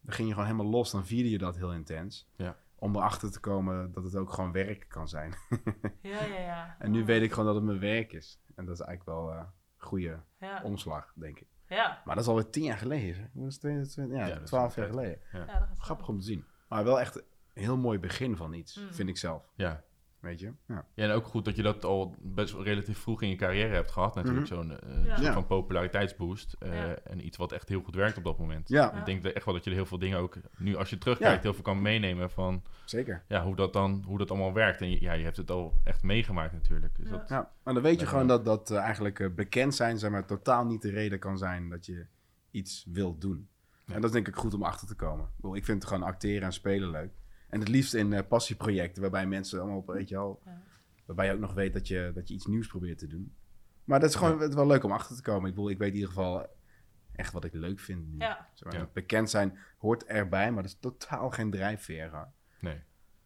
Speaker 3: dan ging je gewoon helemaal los. Dan vierde je dat heel intens.
Speaker 2: Ja.
Speaker 3: Om erachter te komen dat het ook gewoon werk kan zijn.
Speaker 1: Ja, ja, ja.
Speaker 3: En nu
Speaker 1: Oh.
Speaker 3: weet ik gewoon dat het mijn werk is. En dat is eigenlijk wel een goede
Speaker 1: Ja,
Speaker 3: omslag, denk ik.
Speaker 1: ja.
Speaker 3: Maar dat is alweer tien jaar geleden. zeg. Dat is 22, ja, twaalf jaar geleden.
Speaker 1: ja dat gaat
Speaker 3: Grappig om te zien. Maar wel echt een heel mooi begin van iets,
Speaker 1: Mm.
Speaker 3: vind ik zelf.
Speaker 2: Ja.
Speaker 3: Weet je? Ja.
Speaker 2: ja, en ook goed dat je dat al best wel relatief vroeg in je carrière hebt gehad. Natuurlijk zo'n eh,
Speaker 1: Ja.
Speaker 2: soort van populariteitsboost. eh,
Speaker 1: Ja.
Speaker 2: En iets wat echt heel goed werkt op dat moment.
Speaker 3: ja,
Speaker 2: Ik denk echt wel dat je er heel veel dingen ook, nu als je terugkijkt,
Speaker 3: Ja.
Speaker 2: heel veel kan meenemen van
Speaker 3: zeker.
Speaker 2: ja, hoe dat dan, hoe dat allemaal werkt. En je- ja, je hebt het al echt meegemaakt natuurlijk. Dus
Speaker 1: Ja.
Speaker 2: dat,
Speaker 3: Ja, maar dan weet je gewoon dat, dat eh, eigenlijk eh, bekend zijn, zeg maar, totaal niet de reden kan zijn dat je iets wilt doen.
Speaker 2: Ja.
Speaker 3: En dat is denk ik goed om achter te komen. Ik, bedoel, ik vind gewoon acteren en spelen leuk. En het liefst in eh, passieprojecten, waarbij mensen allemaal, op, weet je
Speaker 1: Ja.
Speaker 3: waarbij je ook nog weet dat je, dat je iets nieuws probeert te doen. Maar dat is gewoon het is wel leuk om achter te komen. Ik bedoel, ik weet in ieder geval echt wat ik leuk vind nu.
Speaker 1: Ja.
Speaker 3: Zeg maar,
Speaker 2: Ja.
Speaker 3: Bekend zijn hoort erbij, maar dat is totaal geen drijfveer. hoor.
Speaker 2: nee.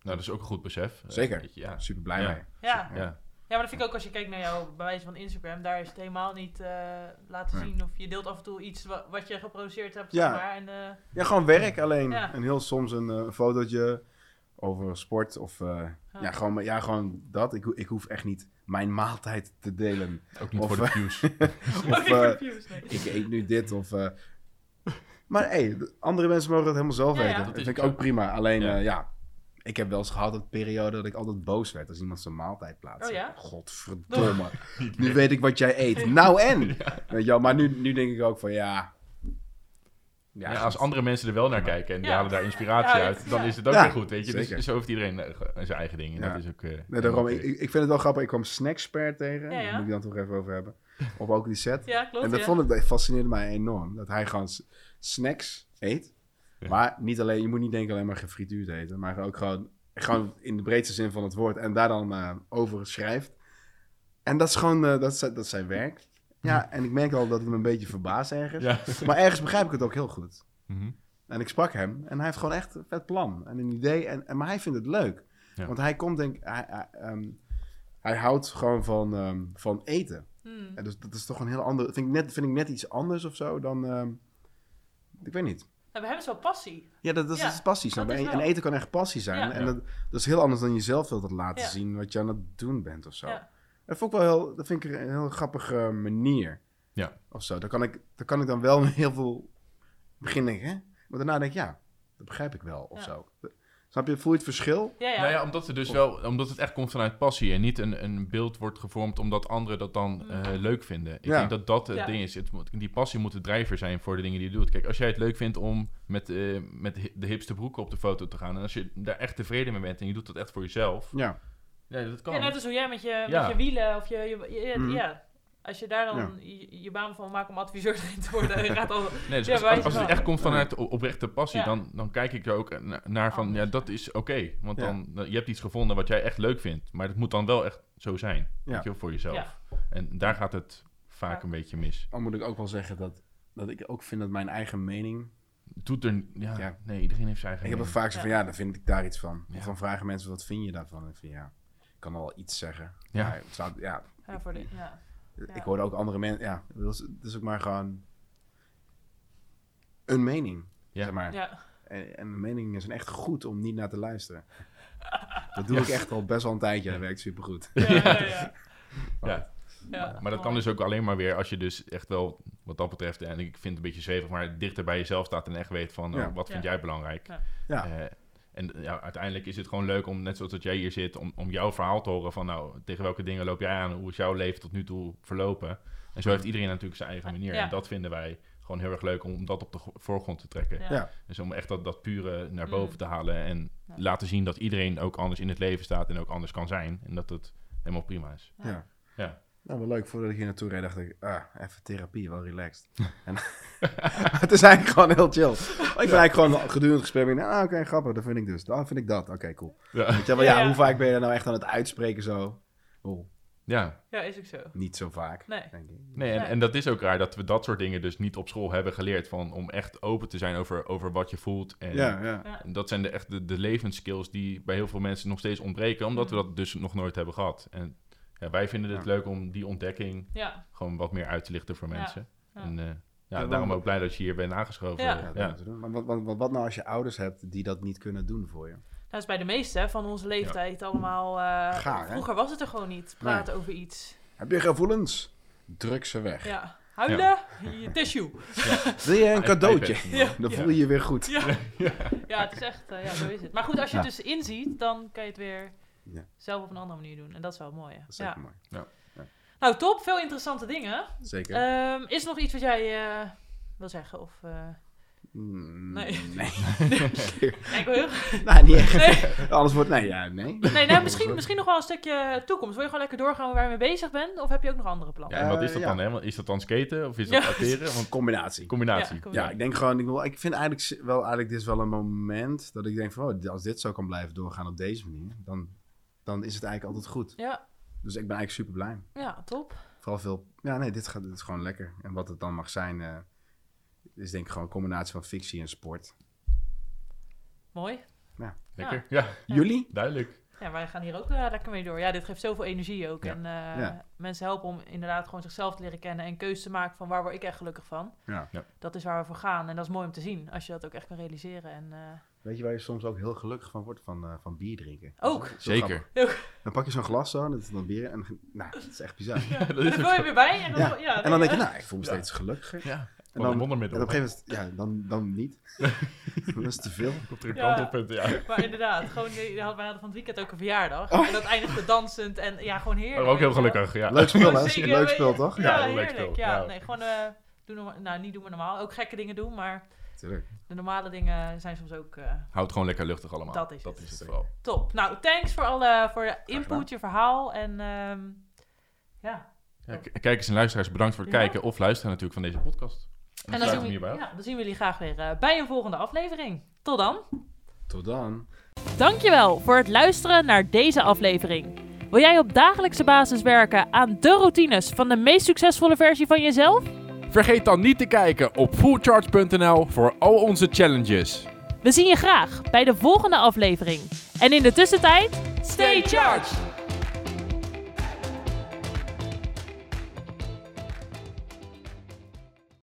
Speaker 2: Nou, dat is ook een goed besef. Eh,
Speaker 3: Zeker.
Speaker 2: ja.
Speaker 3: Super blij
Speaker 2: Ja.
Speaker 3: mee.
Speaker 1: Ja.
Speaker 2: Ja.
Speaker 1: ja, maar dat vind ik ook als je kijkt naar jouw bewijs van Instagram. Daar is het helemaal niet eh, laten
Speaker 3: Nee.
Speaker 1: zien of je deelt af en toe iets wa- wat je geproduceerd hebt.
Speaker 3: Ja.
Speaker 1: Zeg maar, en, eh,
Speaker 3: Ja, gewoon werk alleen.
Speaker 1: Ja.
Speaker 3: En heel soms een eh, fotootje over sport of eh,
Speaker 1: Ja.
Speaker 3: ja. gewoon, ja, gewoon dat. Ik, ik hoef echt niet mijn maaltijd te delen.
Speaker 2: Ook niet
Speaker 3: Of,
Speaker 2: voor de
Speaker 3: eh,
Speaker 2: views.
Speaker 3: Of eh, ik eet nu dit of... eh. Maar hey, de- andere mensen mogen het helemaal zelf
Speaker 1: Ja, ja.
Speaker 3: weten.
Speaker 2: Dat
Speaker 3: Dat vind ik
Speaker 2: ook
Speaker 3: prima. Alleen
Speaker 2: Ja.
Speaker 3: ja. ja, ik heb wel eens gehad een periode dat ik altijd boos werd als iemand zijn maaltijd plaatst.
Speaker 1: Oh ja?
Speaker 3: Godverdomme. nu weet ik wat jij eet. Nou en? Weet je wel, maar nu, nu denk ik ook van ja...
Speaker 2: Ja, als andere mensen er wel naar kijken en die
Speaker 1: Ja.
Speaker 2: halen daar inspiratie
Speaker 1: Ja,
Speaker 2: uit, dan
Speaker 1: ja.
Speaker 2: is het ook
Speaker 3: Ja,
Speaker 2: weer goed, weet je. Dus zo heeft iedereen eh, zijn eigen dingen.
Speaker 3: Ja.
Speaker 2: Dat is ook... eh,
Speaker 3: Nee, daarom, ik, ik vind het wel grappig. Ik kwam Snackspert tegen.
Speaker 1: Ja, ja.
Speaker 3: Daar moet ik dan toch even over hebben. Op ook die set.
Speaker 1: Ja, klopt.
Speaker 3: en dat
Speaker 1: ja.
Speaker 3: vond ik, dat fascineerde mij enorm. Dat hij gewoon snacks eet.
Speaker 2: Ja.
Speaker 3: Maar niet alleen, je moet niet denken alleen maar gefrituurd eten. Maar ook gewoon, gewoon in de breedste zin van het woord. En daar dan eh, over schrijft. En dat is gewoon, eh, dat, dat is zijn werk. Ja, en ik merk al dat het me een beetje verbaast ergens.
Speaker 2: Ja.
Speaker 3: Maar ergens begrijp ik het ook heel goed.
Speaker 2: Mhm.
Speaker 3: En ik sprak hem en hij heeft gewoon echt een vet plan en een idee. En, en, maar hij vindt het leuk.
Speaker 2: Ja.
Speaker 3: Want hij komt, denk ik, hij, hij, ehm, hij houdt gewoon van, ehm, van eten.
Speaker 1: Hmm.
Speaker 3: En dus dat is toch een heel ander. Vind ik net, vind ik net iets anders of zo dan. ehm, ik weet niet.
Speaker 1: Nou, we hebben zo passie.
Speaker 3: Ja, dat, dat
Speaker 1: Ja,
Speaker 3: is passie.
Speaker 1: dat is
Speaker 3: En eten kan echt passie zijn.
Speaker 1: Ja.
Speaker 3: En dat, dat is heel anders dan jezelf wilt laten
Speaker 1: Ja.
Speaker 3: zien wat je aan het doen bent of zo. Dat, vond ik wel heel, dat vind ik een heel grappige manier.
Speaker 2: Ja.
Speaker 3: Of zo. Daar kan ik, daar kan ik dan wel heel veel begin denken, hè? Maar daarna denk ik, ja, dat begrijp ik wel of
Speaker 1: Ja.
Speaker 3: zo. Snap je? Voel je het verschil?
Speaker 1: Ja, ja.
Speaker 2: Nou ja, omdat het dus wel, omdat het echt komt vanuit passie en niet een, een beeld wordt gevormd omdat anderen dat dan eh, leuk vinden. Ik
Speaker 3: Ja.
Speaker 2: denk dat dat het
Speaker 1: Ja.
Speaker 2: ding is. Het, moet- die passie moet de drijver zijn voor de dingen die je doet. Kijk, als jij het leuk vindt om met, eh, met de- de hipste broeken op de foto te gaan en als je daar echt tevreden mee bent en je doet dat echt voor jezelf,
Speaker 3: Ja.
Speaker 2: Ja, dat kan.
Speaker 1: Ja, net als hoe jij met je,
Speaker 2: Ja.
Speaker 1: met je wielen of je... je, je-
Speaker 3: Mhm.
Speaker 1: ja. Als je daar dan
Speaker 3: Ja.
Speaker 1: je, je baan van maakt om adviseur te worden, je gaat al...
Speaker 2: Nee, dus
Speaker 1: Ja,
Speaker 2: als,
Speaker 1: wijze
Speaker 2: als, als het
Speaker 1: van.
Speaker 2: echt komt vanuit oprechte passie,
Speaker 1: Ja.
Speaker 2: dan, dan kijk ik er ook na- naar van, ja, dat is oké. want
Speaker 3: Ja.
Speaker 2: dan, dan- je hebt iets gevonden wat jij echt leuk vindt. Maar het moet dan wel echt zo zijn,
Speaker 3: Ja.
Speaker 2: weet je voor jezelf.
Speaker 1: Ja.
Speaker 2: En daar gaat het vaak
Speaker 1: Ja.
Speaker 2: een beetje mis.
Speaker 3: Dan moet ik ook wel zeggen dat, dat ik ook vind dat mijn eigen mening...
Speaker 2: Doet er, ja,
Speaker 3: Ja.
Speaker 2: nee, iedereen heeft zijn eigen
Speaker 3: Ik heb
Speaker 2: mening.
Speaker 3: vaak zo van, ja, dan vind ik daar iets van.
Speaker 2: Ja.
Speaker 3: Of dan vragen mensen, wat vind je daarvan? En ik vind, ja, kan al iets zeggen.
Speaker 2: Ja.
Speaker 3: Maar het zou, ja,
Speaker 1: Ja, voor de, ja.
Speaker 3: ik hoorde ook andere mensen... Ja, het is, het is ook maar gewoon een mening,
Speaker 2: Ja.
Speaker 3: zeg maar.
Speaker 1: Ja.
Speaker 3: En, en meningen zijn echt goed om niet naar te luisteren. Dat doe ik echt al best wel een tijdje. Dat werkt supergoed.
Speaker 1: Ja, ja, ja.
Speaker 2: Ja.
Speaker 1: Ja,
Speaker 2: Maar dat kan dus ook alleen maar weer als je dus echt wel, wat dat betreft, en ik vind het een beetje zweverig, maar dichter bij jezelf staat en echt weet van,
Speaker 3: Ja.
Speaker 2: oh, wat vind
Speaker 1: Ja.
Speaker 2: jij belangrijk?
Speaker 1: Ja.
Speaker 3: Ja.
Speaker 2: En ja, uiteindelijk is het gewoon leuk om, net zoals dat jij hier zit, om, om jouw verhaal te horen van, nou, tegen welke dingen loop jij aan? Hoe is jouw leven tot nu toe verlopen? En zo heeft iedereen natuurlijk zijn eigen manier.
Speaker 1: Ja.
Speaker 2: En dat vinden wij gewoon heel erg leuk om dat op de voorgrond te trekken.
Speaker 1: Ja.
Speaker 2: Dus om echt dat, dat pure naar
Speaker 1: Mm.
Speaker 2: boven te halen en
Speaker 1: Ja.
Speaker 2: laten zien dat iedereen ook anders in het leven staat en ook anders kan zijn. En dat het helemaal prima is.
Speaker 3: Ja. Nou, wel leuk. Voordat ik hier naartoe reed, dacht ik, ah, even therapie, wel relaxed. en het is eigenlijk gewoon heel chill. Maar ik ben eigenlijk gewoon gedurende het gesprek, ah, oké, grappig, dat vind ik dus. Dan vind ik dat. Oké, cool.
Speaker 2: Ja.
Speaker 3: Weet je wel, ja, hoe vaak ben je er nou echt aan het uitspreken zo? Oh,
Speaker 2: Ja,
Speaker 1: Ja, is ook zo.
Speaker 3: Niet zo vaak,
Speaker 1: Nee.
Speaker 3: denk ik.
Speaker 2: nee, en,
Speaker 1: Nee.
Speaker 2: en dat is ook raar dat we dat soort dingen dus niet op school hebben geleerd. Van, om echt open te zijn over, over wat je voelt. En,
Speaker 3: Ja, ja.
Speaker 1: Ja.
Speaker 2: en dat zijn de, echt de, de levensskills die bij heel veel mensen nog steeds ontbreken. Omdat we
Speaker 1: Mm.
Speaker 2: dat dus nog nooit hebben gehad. En ja, wij vinden het
Speaker 3: Ja.
Speaker 2: leuk om die ontdekking
Speaker 1: Ja,
Speaker 2: gewoon wat meer uit te lichten voor mensen.
Speaker 1: ja.
Speaker 2: En eh, ja,
Speaker 3: Ja,
Speaker 2: daarom ook blij dat je hier bent aangeschoven.
Speaker 1: Ja.
Speaker 3: Maar wat, wat, wat, wat nou als je ouders hebt die dat niet kunnen doen voor je?
Speaker 1: dat is bij de meeste van onze leeftijd allemaal... eh,
Speaker 3: Gaar, hè?
Speaker 1: vroeger was het er gewoon niet, praten over iets.
Speaker 3: Heb je gevoelens? Druk ze weg.
Speaker 1: Ja, huilen, je tissue.
Speaker 3: Wil je een cadeautje? Dan voel je je weer goed.
Speaker 1: Ja. ja, het is echt, eh, ja, zo is het. Maar goed, als je
Speaker 3: Ja.
Speaker 1: het dus inziet, dan kan je het weer
Speaker 3: Ja.
Speaker 1: zelf op een andere manier doen. En dat is wel mooi. hè?
Speaker 3: Dat is zeker
Speaker 1: Ja.
Speaker 3: mooi.
Speaker 1: Nou, top. Veel interessante dingen.
Speaker 3: Zeker.
Speaker 1: Ehm, is er nog iets wat jij eh, wil zeggen? Of, eh,
Speaker 3: Mm,
Speaker 1: nee.
Speaker 3: Nee.
Speaker 1: ja, wil heel...
Speaker 3: nee, niet echt.
Speaker 1: Nee,
Speaker 3: Alles wordt... Nee, ja, nee.
Speaker 1: nee nou, misschien, misschien nog wel een stukje toekomst. Wil je gewoon lekker doorgaan waar je mee bezig bent? Of heb je ook nog andere plannen?
Speaker 2: Ja, en wat
Speaker 3: Eh,
Speaker 2: is dat
Speaker 3: ja.
Speaker 2: dan? Hè? Is dat dan skaten of is dat
Speaker 1: Ja.
Speaker 2: acteren? Want
Speaker 3: Combinatie.
Speaker 2: combinatie.
Speaker 3: Ja, ik denk gewoon, ik, wil, ik vind eigenlijk wel, eigenlijk dit is wel een moment dat ik denk van, oh, als dit zo kan blijven doorgaan op deze manier, dan, dan is het eigenlijk altijd goed.
Speaker 1: Ja,
Speaker 3: Dus ik ben eigenlijk super blij.
Speaker 1: ja, top.
Speaker 3: Vooral veel, ja nee, dit, gaat, dit is gewoon lekker. En wat het dan mag zijn, eh, is denk ik gewoon een combinatie van fictie en sport.
Speaker 1: Mooi.
Speaker 2: Lekker. Ja,
Speaker 3: Jullie?
Speaker 2: duidelijk.
Speaker 1: Ja, wij gaan hier ook eh, lekker mee door. Ja, dit geeft zoveel energie ook.
Speaker 2: Ja.
Speaker 1: En eh,
Speaker 3: Ja.
Speaker 1: mensen helpen om inderdaad gewoon zichzelf te leren kennen en keuzes te maken van waar word ik echt gelukkig van.
Speaker 3: Ja.
Speaker 2: Ja.
Speaker 1: Dat is waar we voor gaan. En dat is mooi om te zien, als je dat ook echt kan realiseren. En, eh,
Speaker 3: Weet je waar je soms ook heel gelukkig van wordt? Van, eh, van bier drinken.
Speaker 1: Ook.
Speaker 3: Dat is zo
Speaker 2: Zeker.
Speaker 3: grappig. Dan pak je zo'n glas zo, en dat is dan bier. En nou, dat is echt bizar.
Speaker 2: Ja, dat
Speaker 1: dan
Speaker 2: is
Speaker 1: je weer bij. En dan,
Speaker 3: Ja.
Speaker 1: ja,
Speaker 3: En dan denk je, nou, ik voel me
Speaker 2: Ja.
Speaker 3: steeds gelukkiger.
Speaker 2: Ja,
Speaker 3: En
Speaker 2: dan,
Speaker 3: en
Speaker 2: wondermiddel.
Speaker 3: op een gegeven moment, ja, dan, dan niet. dat is te veel.
Speaker 2: Komt er een
Speaker 1: Ja.
Speaker 2: kantelpunt, ja.
Speaker 1: Maar inderdaad, gewoon, je had, wij hadden van het weekend ook een verjaardag.
Speaker 3: Oh.
Speaker 1: En dat eindigde dansend en ja, gewoon heerlijk.
Speaker 2: Maar ook heel gelukkig, ja.
Speaker 3: Leuk spul, hè? Leuk
Speaker 1: je.
Speaker 3: toch?
Speaker 1: Ja, heerlijk.
Speaker 2: spel,
Speaker 1: Ja,
Speaker 2: ja.
Speaker 1: nee, gewoon, eh, doen nou, niet doen we normaal. Ook gekke dingen doen, maar
Speaker 3: Tuurlijk.
Speaker 1: de normale dingen zijn soms ook eh,
Speaker 2: Houdt gewoon lekker luchtig allemaal.
Speaker 1: Dat is
Speaker 2: dat
Speaker 1: het.
Speaker 2: is het
Speaker 3: Zeker.
Speaker 2: vooral.
Speaker 1: top. Nou, thanks voor, alle, voor je input, je verhaal. En ehm, ja,
Speaker 2: kijkers en luisteraars, bedankt voor het
Speaker 1: Ja.
Speaker 2: kijken of luisteren natuurlijk van deze podcast.
Speaker 1: en dan zien, we,
Speaker 2: hierbij
Speaker 1: ja, dan zien we jullie graag weer eh, bij een volgende aflevering. Tot dan.
Speaker 3: Tot dan.
Speaker 1: Dankjewel voor het luisteren naar deze aflevering. Wil jij op dagelijkse basis werken aan de routines van de meest succesvolle versie van jezelf?
Speaker 2: Vergeet dan niet te kijken op fullcharge.nl voor al onze challenges.
Speaker 1: We zien je graag bij de volgende aflevering. En in de tussentijd, stay charged!